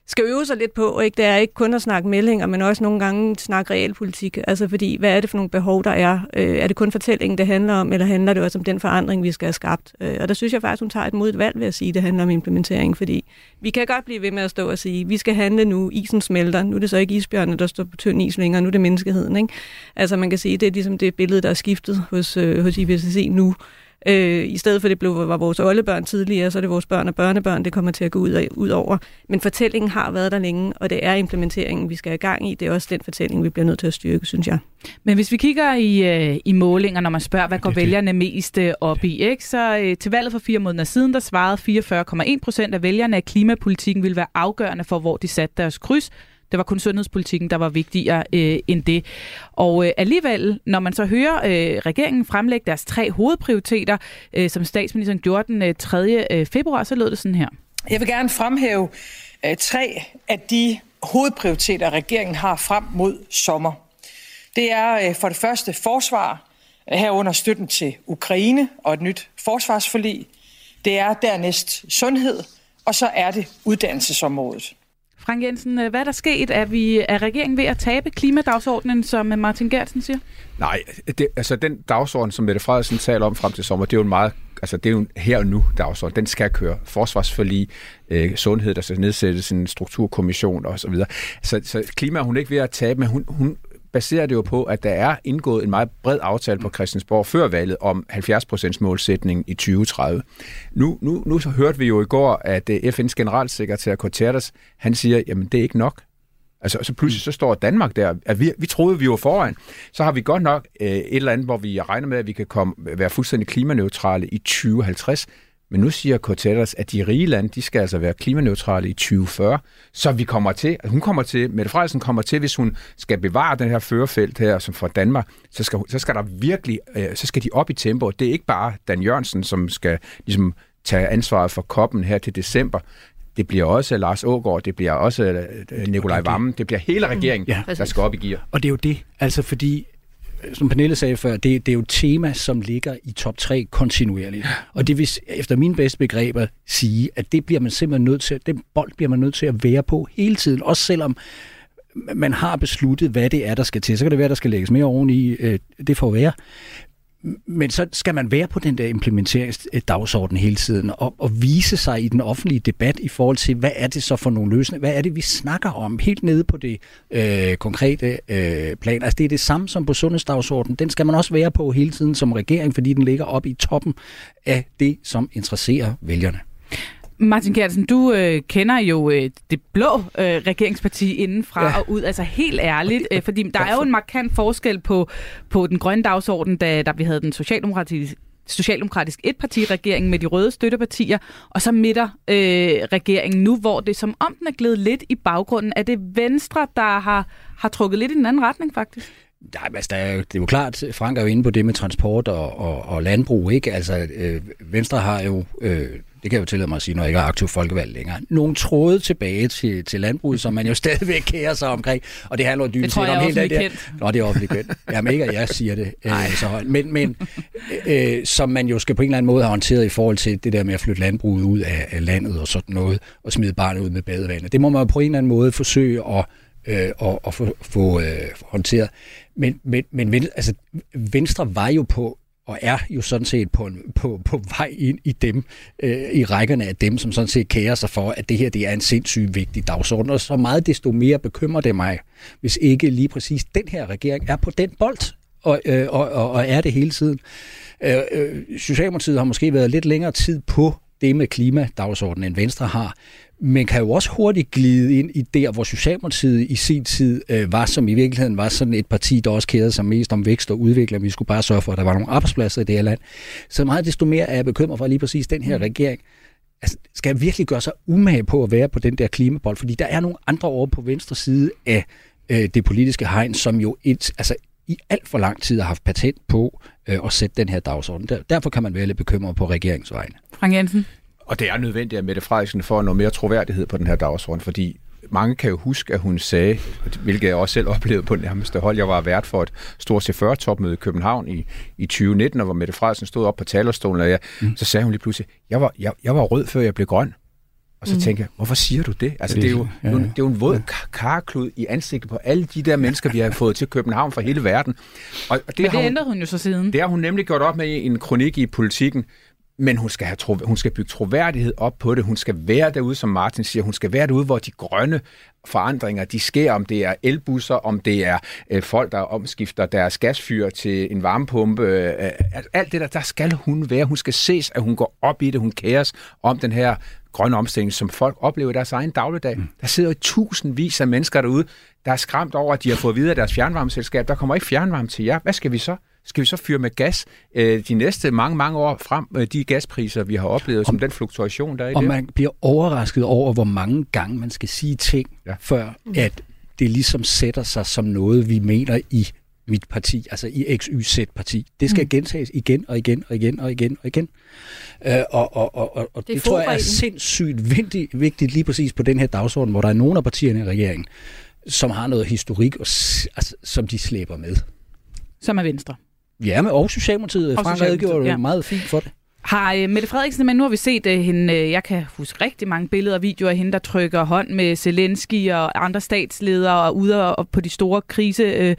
skal øve sig lidt på, ikke? det er ikke kun at snakke meldinger, men også nogle gange snakke realpolitik. Altså fordi, hvad er det for nogle behov, der er? Øh, er det kun fortællingen, det handler om, eller handler det også om den forandring, vi skal have skabt? Øh, og der synes jeg faktisk, hun tager et modigt valg ved at sige, at det handler om implementering, fordi vi kan godt blive ved med at stå og sige, vi skal handle nu, isen smelter. Nu er det så ikke isbjørnene, der står på tynd is længere, nu er det menneskeheden. Ikke? Altså man kan sige, det er ligesom det billede, der er skiftet hos, øh, hos IPCC nu. Øh, I stedet for det blev, var vores oldebørn tidligere, så er det vores børn og børnebørn, det kommer til at gå ud, af, ud over. Men fortællingen har været der længe, og det er implementeringen, vi skal have gang i. Det er også den fortælling, vi bliver nødt til at styrke, synes jeg. Men hvis vi kigger i, øh, i målinger, når man spørger, hvad går vælgerne mest øh, op i, ikke? så øh, til valget for fire måneder siden, der svarede 44,1 procent af vælgerne, at klimapolitikken ville være afgørende for, hvor de satte deres kryds. Det var kun sundhedspolitikken, der var vigtigere øh, end det. Og øh, alligevel, når man så hører øh, regeringen fremlægge deres tre hovedprioriteter, øh, som statsministeren gjorde den øh, 3. Øh, februar, så lød det sådan her. Jeg vil gerne fremhæve øh, tre af de hovedprioriteter, regeringen har frem mod sommer. Det er øh, for det første forsvar, øh, herunder støtten til Ukraine og et nyt forsvarsforlig. Det er dernæst sundhed, og så er det uddannelsesområdet. Frank Jensen, øh, hvad er der sket? Er, vi, er regeringen ved at tabe klimadagsordenen, som øh, Martin Gertsen siger? Nej, det, altså den dagsorden, som Mette Frederiksen taler om frem til sommer, det er jo en meget altså det er jo en her og nu dagsorden. Den skal køre. Forsvarsforlig, øh, sundhed, der skal nedsættes en strukturkommission og så videre. Så, så klima er hun ikke ved at tabe, men hun, hun baserer det jo på, at der er indgået en meget bred aftale på Christiansborg før valget om 70% målsætning i 2030. Nu, nu, nu så hørte vi jo i går, at øh, FN's generalsekretær Guterres, han siger, jamen det er ikke nok. Altså, så pludselig så står Danmark der. At vi, vi troede, vi var foran. Så har vi godt nok øh, et eller andet, hvor vi regner med, at vi kan komme, være fuldstændig klimaneutrale i 2050. Men nu siger Cortellers, at de rige lande, de skal altså være klimaneutrale i 2040. Så vi kommer til, at hun kommer til, Mette Frederiksen kommer til, hvis hun skal bevare den her førerfelt her, som for Danmark, så skal, så skal der virkelig, øh, så skal de op i tempo. Det er ikke bare Dan Jørgensen, som skal ligesom tage ansvaret for koppen her til december det bliver også Lars Ågaard, det bliver også øh, Nikolaj Vammen, det bliver hele regeringen, ja. der skal op i gear. Og det er jo det, altså fordi som Pernille sagde før, det, det er jo et tema, som ligger i top 3 kontinuerligt. Og det vil efter mine bedste begreber sige, at det bliver man simpelthen nødt til, den bold bliver man nødt til at være på hele tiden, også selvom man har besluttet, hvad det er, der skal til. Så kan det være, der skal lægges mere oveni. Øh, det får være. Men så skal man være på den der implementeringsdagsorden hele tiden og, og vise sig i den offentlige debat i forhold til, hvad er det så for nogle løsninger? Hvad er det, vi snakker om helt nede på det øh, konkrete øh, plan? Altså det er det samme som på sundhedsdagsordenen. Den skal man også være på hele tiden som regering, fordi den ligger oppe i toppen af det, som interesserer vælgerne. Martin Gertsen, du øh, kender jo øh, det blå øh, regeringsparti indenfra ja. og ud, altså helt ærligt, øh, fordi der er jo en markant forskel på, på den grønne dagsorden, da, da vi havde den socialdemokratiske socialdemokratisk etpartiregering med de røde støttepartier, og så midter øh, regeringen nu, hvor det som om den er glædet lidt i baggrunden. Er det Venstre, der har, har trukket lidt i den anden retning faktisk? Nej, altså, der er, det er jo klart, Frank er jo inde på det med transport og, og, og landbrug, ikke? Altså, øh, Venstre har jo øh, det kan jeg jo tillade mig at sige, når jeg ikke er aktiv folkevalg længere, nogle tråde tilbage til, til landbruget, som man jo stadigvæk kærer sig omkring. Og det handler jo dybest set om helt det der. Nå, det er offentligt kendt. Jamen ikke, at jeg siger det øh, så højt. Men, men øh, som man jo skal på en eller anden måde have håndteret i forhold til det der med at flytte landbruget ud af, af landet og sådan noget, og smide barnet ud med badevandet. Det må man på en eller anden måde forsøge at øh, og, og få, få øh, håndteret. Men, men, men altså, Venstre var jo på og er jo sådan set på, en, på, på vej ind i dem, øh, i rækkerne af dem, som sådan set kærer sig for, at det her det er en sindssygt vigtig dagsorden. Og så meget desto mere bekymrer det mig, hvis ikke lige præcis den her regering er på den bold, og, øh, og, og, og er det hele tiden. Øh, øh, Socialdemokratiet har måske været lidt længere tid på det med klimadagsordenen, end Venstre har men kan jo også hurtigt glide ind i der, hvor Socialdemokratiet i sin tid øh, var, som i virkeligheden var sådan et parti, der også kærede sig mest om vækst og udvikling. Vi skulle bare sørge for, at der var nogle arbejdspladser i det her land. Så meget desto mere er jeg bekymret for lige præcis den her mm. regering. Altså, skal jeg virkelig gøre sig umage på at være på den der klimabold? Fordi der er nogle andre over på venstre side af øh, det politiske hegn, som jo et, altså, i alt for lang tid har haft patent på øh, at sætte den her dagsorden. Der, derfor kan man være lidt bekymret på regeringsvegne. Frank Jensen? Og det er nødvendigt, at Mette Frederiksen får noget mere troværdighed på den her dagsorden, fordi mange kan jo huske, at hun sagde, hvilket jeg også selv oplevede på nærmeste hold, jeg var vært for et stort C40-topmøde i København i, i 2019, og hvor Mette Frederiksen stod op på talerstolen, og jeg, mm. så sagde hun lige pludselig, jeg var, jeg, jeg var rød, før jeg blev grøn. Og så mm. tænker jeg, hvorfor siger du det? Altså, det, er jo, ja, ja. det er jo en våd karklud i ansigtet på alle de der mennesker, vi har fået til København fra hele verden. Og det Men det ændrede hun, hun jo så siden. Det har hun nemlig gjort op med i en kronik i politikken, men hun skal, have tro, hun skal bygge troværdighed op på det. Hun skal være derude, som Martin siger. Hun skal være derude, hvor de grønne forandringer, de sker, om det er elbusser, om det er øh, folk, der omskifter deres gasfyr til en varmepumpe. Øh, alt det der, der skal hun være. Hun skal ses, at hun går op i det. Hun kæres om den her grønne omstilling, som folk oplever i deres egen dagligdag. Mm. Der sidder jo tusindvis af mennesker derude, der er skræmt over, at de har fået videre deres fjernvarmeselskab. Der kommer ikke fjernvarme til jer. Hvad skal vi så? Skal vi så fyre med gas øh, de næste mange, mange år frem, øh, de gaspriser, vi har oplevet, om, som den fluktuation, der er i og det? Og man bliver overrasket over, hvor mange gange man skal sige ting, ja. før at det ligesom sætter sig som noget, vi mener i mit parti, altså i XYZ-parti. Det skal mm. gentages igen og igen og igen og igen og igen. Og og, og, og, og det, det tror jeg er sindssygt vigtigt, vigtigt lige præcis på den her dagsorden, hvor der er nogle af partierne i regeringen, som har noget historik, og, altså, som de slæber med. Som er Venstre. Ja, men og Socialdemokratiet. Og Frank redegjorde ja. meget fint for det. Har uh, Mette Frederiksen, men nu har vi set uh, hende, uh, jeg kan huske rigtig mange billeder og videoer af hende, der trykker hånd med Zelensky og andre statsledere og ude og, på de store krisegulve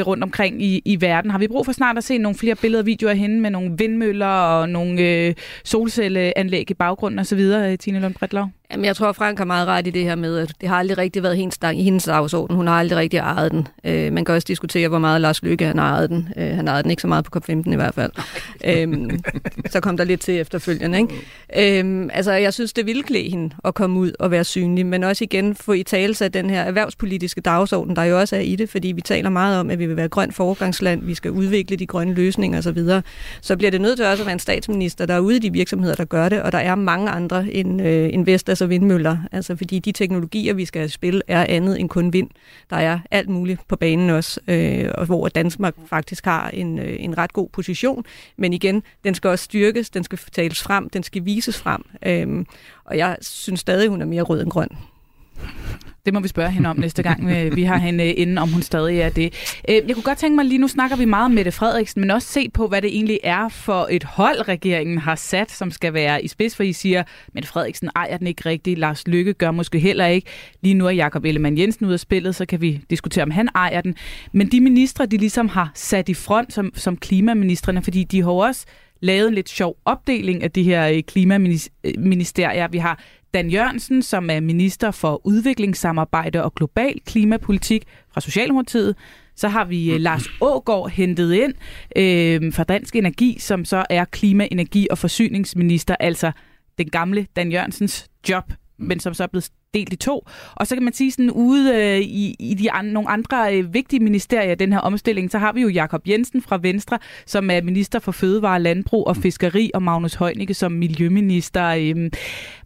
uh, uh, rundt omkring i, i verden. Har vi brug for snart at se nogle flere billeder og videoer af hende med nogle vindmøller og nogle uh, solcelleanlæg i baggrunden osv., Tine Lund Bredlov? Jamen, jeg tror, Frank har meget ret i det her med, at det har aldrig rigtig været hendes, i hendes dagsorden. Hun har aldrig rigtig ejet den. Øh, man kan også diskutere, hvor meget Lars Lykke han ejede den. Øh, han ejede den ikke så meget på COP15 i hvert fald. øhm, så kom der lidt til efterfølgende. Ikke? Øhm, altså, jeg synes, det ville klæde hende at komme ud og være synlig, men også igen få i tale af den her erhvervspolitiske dagsorden, der jo også er i det, fordi vi taler meget om, at vi vil være grønt foregangsland, vi skal udvikle de grønne løsninger osv. Så, så bliver det nødt til også at være en statsminister, der er ude i de virksomheder, der gør det, og der er mange andre end, øh, end Vestas så vindmøller. Altså fordi de teknologier, vi skal spille, er andet end kun vind. Der er alt muligt på banen også, øh, og hvor Danmark faktisk har en, øh, en ret god position. Men igen, den skal også styrkes, den skal tales frem, den skal vises frem. Øh, og jeg synes stadig, hun er mere rød end grøn. Det må vi spørge hende om næste gang, øh, vi har hende øh, inden, om hun stadig er det. Øh, jeg kunne godt tænke mig lige, nu snakker vi meget om Mette Frederiksen, men også se på, hvad det egentlig er for et hold, regeringen har sat, som skal være i spids, for I siger, Mette Frederiksen ejer den ikke rigtigt, Lars Lykke gør måske heller ikke. Lige nu er Jakob Ellemann Jensen ude af spillet, så kan vi diskutere, om han ejer den. Men de ministre, de ligesom har sat i front som, som klimaministerne, fordi de har også lavet en lidt sjov opdeling af de her klimaministerier. Vi har Dan Jørgensen, som er minister for udviklingssamarbejde og global klimapolitik fra Socialdemokratiet. Så har vi øh, Lars Ågård hentet ind øh, fra Dansk Energi, som så er klima-, energi- og forsyningsminister, altså den gamle Dan Jørgensens job, men som så er blevet delt i to. Og så kan man sige sådan ude øh, i, i de an, nogle andre øh, vigtige ministerier den her omstilling, så har vi jo Jakob Jensen fra Venstre, som er minister for fødevare, landbrug og fiskeri, og Magnus Heunicke som miljøminister. Øh,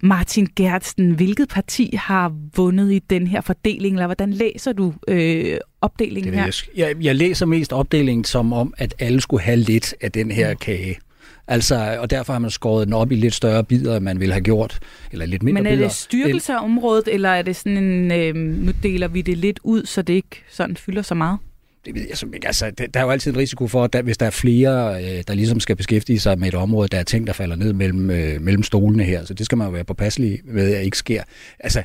Martin Gertsen, hvilket parti har vundet i den her fordeling, eller hvordan læser du øh, opdelingen det her? Jeg, jeg læser mest opdelingen som om, at alle skulle have lidt af den her kage. Altså, og derfor har man skåret den op i lidt større bidder, end man ville have gjort, eller lidt mindre Men er det styrkelse af området, eller er det sådan en, øh, nu deler vi det lidt ud, så det ikke sådan fylder så meget? Det ved jeg ikke. Altså, der er jo altid en risiko for, at hvis der er flere, øh, der ligesom skal beskæftige sig med et område, der er ting, der falder ned mellem, øh, mellem stolene her. Så det skal man jo være påpasselig med, at ikke sker. Altså,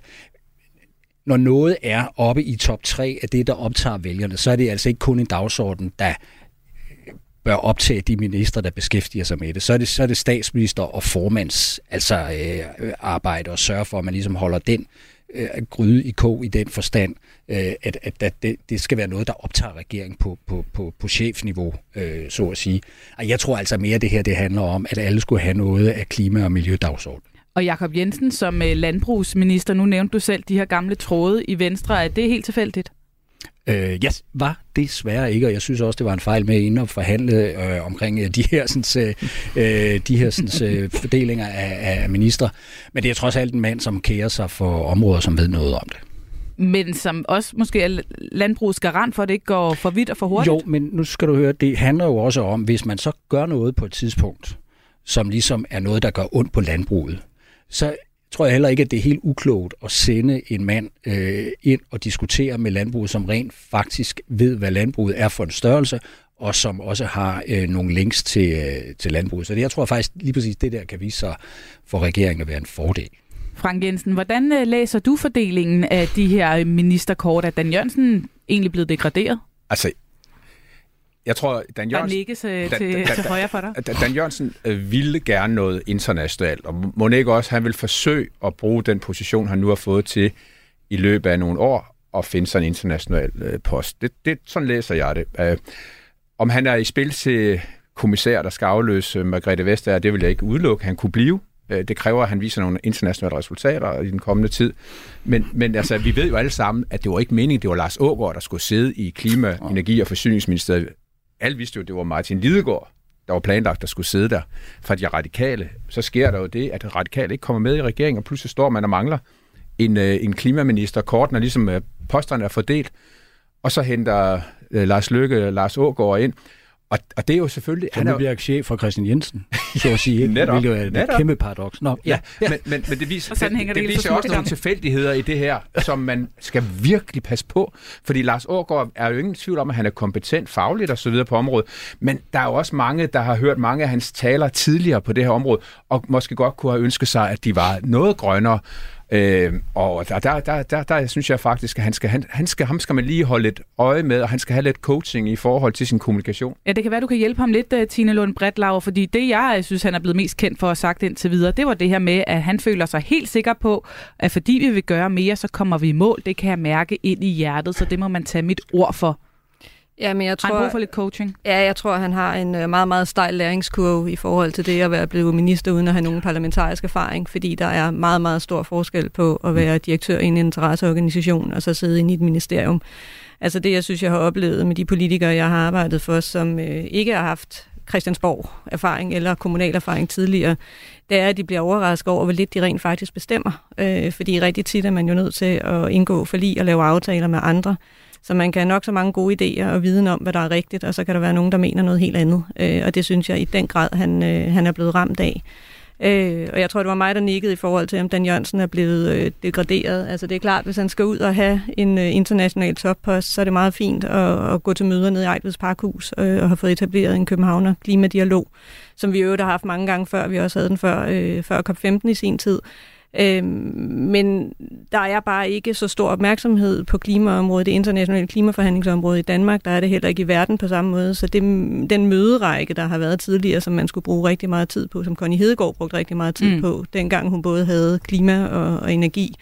når noget er oppe i top 3 af det, der optager vælgerne, så er det altså ikke kun en dagsorden, der bør optage de minister, der beskæftiger sig med det. Så er det, så er det statsminister og formands altså, øh, arbejde og sørge for, at man ligesom holder den øh, gryde i kog i den forstand, øh, at, at, at det, det skal være noget, der optager regeringen på, på, på, på chefniveau, øh, så at sige. Og jeg tror altså mere, at det her det handler om, at alle skulle have noget af klima- og miljødagsordenen. Og Jakob Jensen som øh, landbrugsminister, nu nævnte du selv de her gamle tråde i Venstre, er det helt tilfældigt? Øh, yes, var desværre ikke, og jeg synes også, det var en fejl med inden at forhandle øh, omkring øh, de her, sådan, øh, de her sådan, øh, fordelinger af, af minister. Men det er trods alt en mand, som kærer sig for områder, som ved noget om det. Men som også måske er landbrugets garant for, at det ikke går for vidt og for hurtigt? Jo, men nu skal du høre, det handler jo også om, hvis man så gør noget på et tidspunkt, som ligesom er noget, der gør ondt på landbruget, så tror jeg heller ikke, at det er helt uklogt at sende en mand øh, ind og diskutere med landbruget, som rent faktisk ved, hvad landbruget er for en størrelse, og som også har øh, nogle links til, øh, til landbruget. Så det, jeg tror faktisk lige præcis, det der kan vise sig for regeringen at være en fordel. Frank Jensen, hvordan øh, læser du fordelingen af de her ministerkort? Er Dan Jørgensen egentlig blevet degraderet? Altså, jeg tror, Dan Jørgensen... Der nikkes øh, til, Dan, Dan, til højre for dig. Dan Jørgensen øh, ville gerne noget internationalt, og må ikke også, han vil forsøge at bruge den position, han nu har fået til i løbet af nogle år, og finde sig en international øh, post. Det, det, sådan læser jeg det. Øh, om han er i spil til kommissær, der skal afløse Margrethe Vestager, det vil jeg ikke udelukke. Han kunne blive. Det kræver, at han viser nogle internationale resultater i den kommende tid. Men, men altså, vi ved jo alle sammen, at det var ikke meningen, det var Lars Ågaard, der skulle sidde i Klima-, Energi- og Forsyningsministeriet alle vidste jo, at det var Martin Lidegaard, der var planlagt, der skulle sidde der fra de radikale. Så sker der jo det, at radikale ikke kommer med i regeringen, og pludselig står man og mangler en, øh, en klimaminister. Korten er ligesom, øh, posterne er fordelt, og så henter øh, Lars Løkke Lars Ågaard ind. Og, og det er jo selvfølgelig... Så han er bliver chef for Christian Jensen, så at sige. netop, hvilket er et netop. kæmpe paradoks. Nå, ja, ja. Men, men, men det viser, det, det, det viser også nogle tilfældigheder i det her, som man skal virkelig passe på. Fordi Lars Ågaard er jo ingen tvivl om, at han er kompetent fagligt og så videre på området. Men der er jo også mange, der har hørt mange af hans taler tidligere på det her område, og måske godt kunne have ønsket sig, at de var noget grønnere. Øh, og der, der, der, der, der synes jeg faktisk, at han skal, han, han skal, ham skal man lige holde lidt øje med, og han skal have lidt coaching i forhold til sin kommunikation. Ja, det kan være, du kan hjælpe ham lidt, øh, Tine Lund Bredlauer, fordi det, jeg øh, synes, han er blevet mest kendt for at sagt indtil videre, det var det her med, at han føler sig helt sikker på, at fordi vi vil gøre mere, så kommer vi i mål. Det kan jeg mærke ind i hjertet, så det må man tage mit ord for. Ja, men jeg tror, har han brug for lidt coaching? Ja, jeg tror, han har en øh, meget, meget stejl læringskurve i forhold til det at være blevet minister uden at have nogen parlamentarisk erfaring, fordi der er meget, meget stor forskel på at være direktør i en interesseorganisation og så sidde inde i et ministerium. Altså det, jeg synes, jeg har oplevet med de politikere, jeg har arbejdet for, som øh, ikke har haft Christiansborg-erfaring eller kommunal erfaring tidligere, det er, at de bliver overrasket over, hvor lidt de rent faktisk bestemmer. Øh, fordi rigtig tit er man jo nødt til at indgå forlig og lave aftaler med andre. Så man kan have nok så mange gode idéer og viden om, hvad der er rigtigt, og så kan der være nogen, der mener noget helt andet. Øh, og det synes jeg i den grad, han, øh, han er blevet ramt af. Øh, og jeg tror, det var mig, der nikkede i forhold til, om Dan Jørgensen er blevet øh, degraderet. Altså det er klart, hvis han skal ud og have en øh, international toppost, så er det meget fint at, at gå til møder nede i Ejtveds Parkhus øh, og have fået etableret en Københavner klimadialog, som vi jo har haft mange gange før. Vi også havde den før, øh, før COP15 i sin tid. Øh, men der er bare ikke så stor opmærksomhed på klimaområdet, det internationale klimaforhandlingsområde i Danmark. Der er det heller ikke i verden på samme måde. Så det, den møderække, der har været tidligere, som man skulle bruge rigtig meget tid på, som Connie Hedegaard brugte rigtig meget tid mm. på, dengang hun både havde klima og, og energi,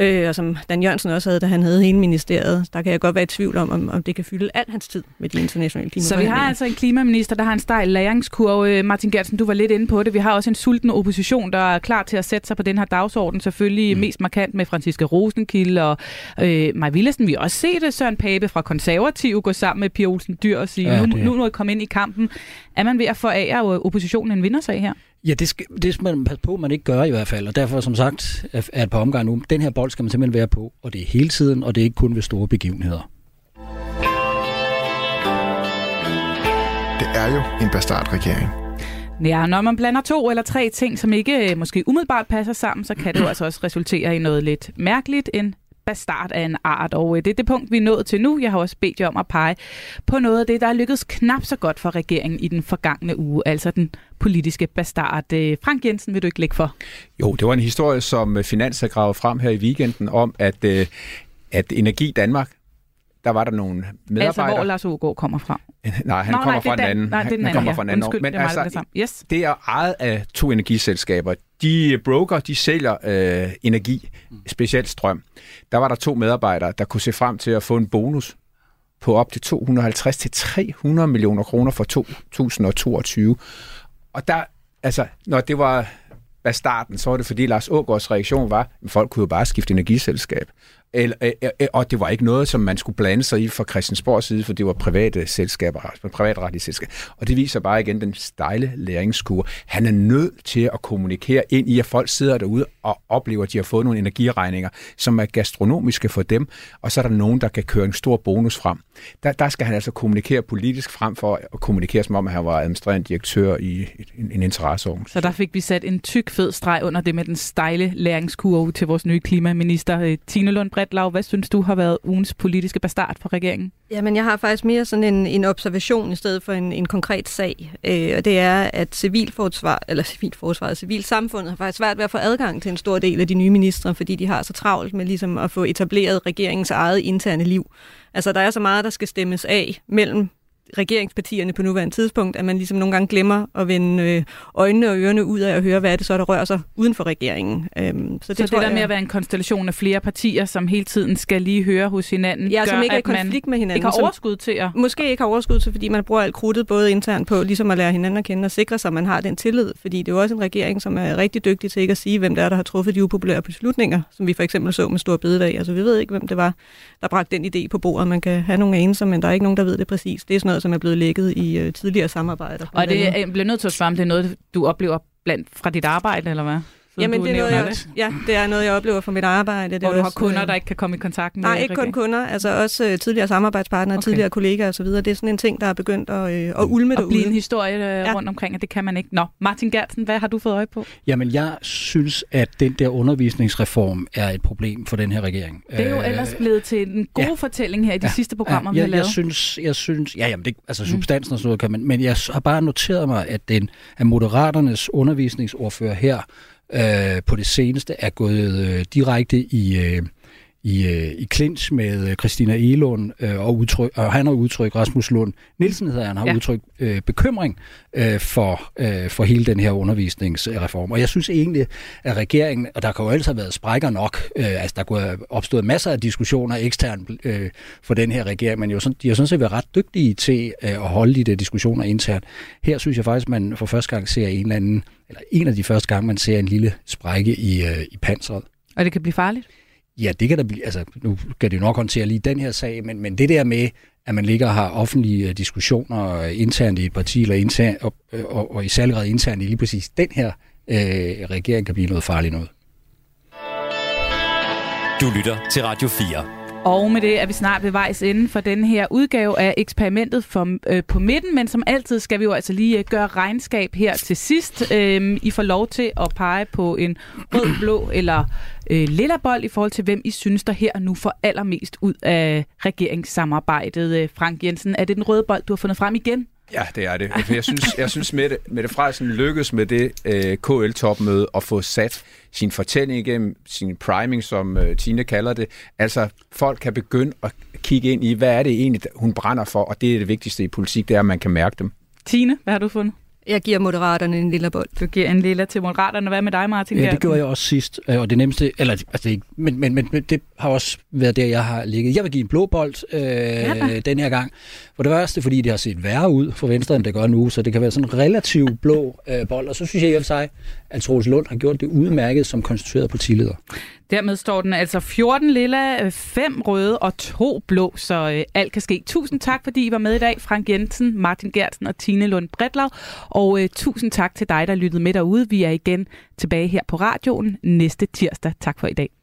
øh, og som Dan Jørgensen også havde, da han havde hele ministeriet. Der kan jeg godt være i tvivl om, om, om det kan fylde al hans tid med de internationale klimaforhandlinger. Så vi har altså en klimaminister, der har en stejl læringskurve. Øh, Martin Gertsen, du var lidt inde på det. Vi har også en sulten opposition, der er klar til at sætte sig på den her dagsorden. Selvfølgelig mm. mest markant med Franziska Rosenkilde og øh, Maja Willesen. Vi har også set det, Søren Pape fra Konservativ gå sammen med Pia Olsen Dyr og sige, ja, nu, nu må I komme ind i kampen. Er man ved at forære oppositionen en vindersag her? Ja, det skal, det skal man passe på, man ikke gør i hvert fald. Og derfor, som sagt, er et par omgange nu, den her bold skal man simpelthen være på. Og det er hele tiden, og det er ikke kun ved store begivenheder. Det er jo en bastardregering. Ja, når man blander to eller tre ting, som ikke øh, måske umiddelbart passer sammen, så kan det jo altså også resultere i noget lidt mærkeligt, en bastard af en art. Og øh, det er det punkt, vi er nået til nu. Jeg har også bedt jer om at pege på noget af det, der er lykkedes knap så godt for regeringen i den forgangne uge, altså den politiske bastard. Øh, Frank Jensen, vil du ikke lægge for? Jo, det var en historie, som Finans har gravet frem her i weekenden om, at, øh, at Energi Danmark, der var der nogle medarbejdere... Altså, hvor Lars Ågaard kommer fra? Nej, han Nå, kommer nej, fra en anden. Nej, det er den han kommer ja. fra en anden. Undskyld, men det, altså, det, yes. det er ejet af to energiselskaber. De broker, de sælger øh, energi, specielt strøm. Der var der to medarbejdere, der kunne se frem til at få en bonus på op til 250-300 millioner kroner for 2022. Og der, altså, når det var starten, så var det fordi Lars Ågaards reaktion var, at folk kunne jo bare skifte energiselskab. Eller, øh, øh, øh, og det var ikke noget, som man skulle blande sig i fra Christiansborgs side, for det var private selskaber, altså privatretlige selskaber. Og det viser bare igen den stejle læringskur. Han er nødt til at kommunikere ind i, at folk sidder derude og oplever, at de har fået nogle energiregninger, som er gastronomiske for dem, og så er der nogen, der kan køre en stor bonus frem. Der, der skal han altså kommunikere politisk frem for at kommunikere, som om at han var administrerende direktør i en, en interesseorganisation. Så der fik vi sat en tyk, fed streg under det med den stejle læringskurve til vores nye klimaminister, Tine Lund Bredlav. Hvad synes du har været ugens politiske bastard for regeringen? Jamen, jeg har faktisk mere sådan en, en observation i stedet for en, en konkret sag. Øh, og det er, at civilforsvar, eller civilforsvaret, civilsamfundet har faktisk svært ved at få adgang til en stor del af de nye ministre, fordi de har så travlt med ligesom at få etableret regeringens eget interne liv. Altså, der er så meget, der skal stemmes af mellem regeringspartierne på nuværende tidspunkt, at man ligesom nogle gange glemmer at vende øh, øjnene og ørerne ud af at høre, hvad er det så, der rører sig uden for regeringen. Øhm, så det, så det der jeg, med at være en konstellation af flere partier, som hele tiden skal lige høre hos hinanden, ja, gør, som ikke er i konflikt med hinanden. Ikke har overskud til at... Måske ikke har overskud til, fordi man bruger alt krudtet både internt på, ligesom at lære hinanden at kende og sikre sig, at man har den tillid. Fordi det er jo også en regering, som er rigtig dygtig til ikke at sige, hvem det er, der har truffet de upopulære beslutninger, som vi for eksempel så med Stor Bededag. Altså vi ved ikke, hvem det var, der bragte den idé på bordet. Man kan have nogle anelser, men der er ikke nogen, der ved det præcis. Det er sådan noget, som er blevet lækket i øh, tidligere samarbejder. Og det er, bliver nødt til at svare, om det er noget, du oplever blandt fra dit arbejde, eller hvad? Jamen, det er noget, jeg, ja, det er noget, jeg oplever fra mit arbejde. Det Hvor er du også, har kunder, der ikke kan komme i kontakt med Nej, ikke kun kunder. Altså også uh, tidligere samarbejdspartnere, okay. tidligere kollegaer osv. Det er sådan en ting, der er begyndt at, uh, at ulme derude. Og blive en historie uh, ja. rundt omkring, og det kan man ikke. Nå, Martin Gertsen, hvad har du fået øje på? Jamen, jeg synes, at den der undervisningsreform er et problem for den her regering. Det er jo ellers blevet til en god ja. fortælling her i de ja. sidste programmer, ja. vi har jeg, lavet. Jeg synes, jeg synes ja, jamen det, altså substansen og sådan noget kan man, men jeg har bare noteret mig, at den af Moderaternes undervisningsordfører her øh, på det seneste er gået øh, direkte i, øh, i, øh, i clinch med øh, Christina Elund, øh, og, udtryk, og han har udtrykt, Rasmus Lund Nielsen hedder han, har ja. udtrykt øh, bekymring øh, for, øh, for hele den her undervisningsreform. Og jeg synes egentlig, at regeringen, og der kan jo ellers have været sprækker nok, øh, altså der kunne have opstået masser af diskussioner eksternt øh, for den her regering, men jo sådan, de har sådan set været ret dygtige til øh, at holde de der diskussioner internt. Her synes jeg faktisk, man for første gang ser en eller anden, eller en af de første gange, man ser en lille sprække i, øh, i panseret. Og det kan blive farligt? Ja, det kan der blive, altså nu kan det jo nok håndtere lige den her sag, men, men det der med, at man ligger og har offentlige øh, diskussioner øh, internt i et parti, eller internt, og, øh, og, og i særlig grad internt i lige præcis den her øh, regering, kan blive noget farligt noget. Du lytter til Radio 4. Og med det er vi snart ved vejs ende for den her udgave af eksperimentet for, øh, på midten, men som altid skal vi jo altså lige øh, gøre regnskab her til sidst. Øh, I får lov til at pege på en rød, blå eller øh, lilla bold i forhold til, hvem I synes, der her nu får allermest ud af regeringssamarbejdet. Øh, Frank Jensen, er det den røde bold, du har fundet frem igen? Ja, det er det. For jeg synes, jeg synes Mette, Mette Frederiksen lykkedes med det øh, KL-topmøde at få sat sin fortælling igennem, sin priming, som øh, Tine kalder det. Altså, folk kan begynde at kigge ind i, hvad er det egentlig, hun brænder for, og det er det vigtigste i politik, det er, at man kan mærke dem. Tine, hvad har du fundet? Jeg giver Moderaterne en lille bold. Du giver en lille til Moderaterne. Hvad med dig, Martin? Ja, det gjorde jeg også sidst. Øh, og det nemmeste, eller altså det, men, men, men, det har også været der, jeg har ligget. Jeg vil give en blå bold øh, ja. den her gang. For det første, fordi det har set værre ud for Venstre, end det gør nu. Så det kan være sådan en relativt blå øh, bold. Og så synes jeg i og for sig, at Troels Lund har gjort det udmærket som konstitueret partileder. Dermed står den altså 14 lilla, øh, 5 røde og 2 blå, så øh, alt kan ske. Tusind tak, fordi I var med i dag. Frank Jensen, Martin Gertsen og Tine Lund Bredlav. Og øh, tusind tak til dig, der lyttede med derude. Vi er igen tilbage her på radioen næste tirsdag. Tak for i dag.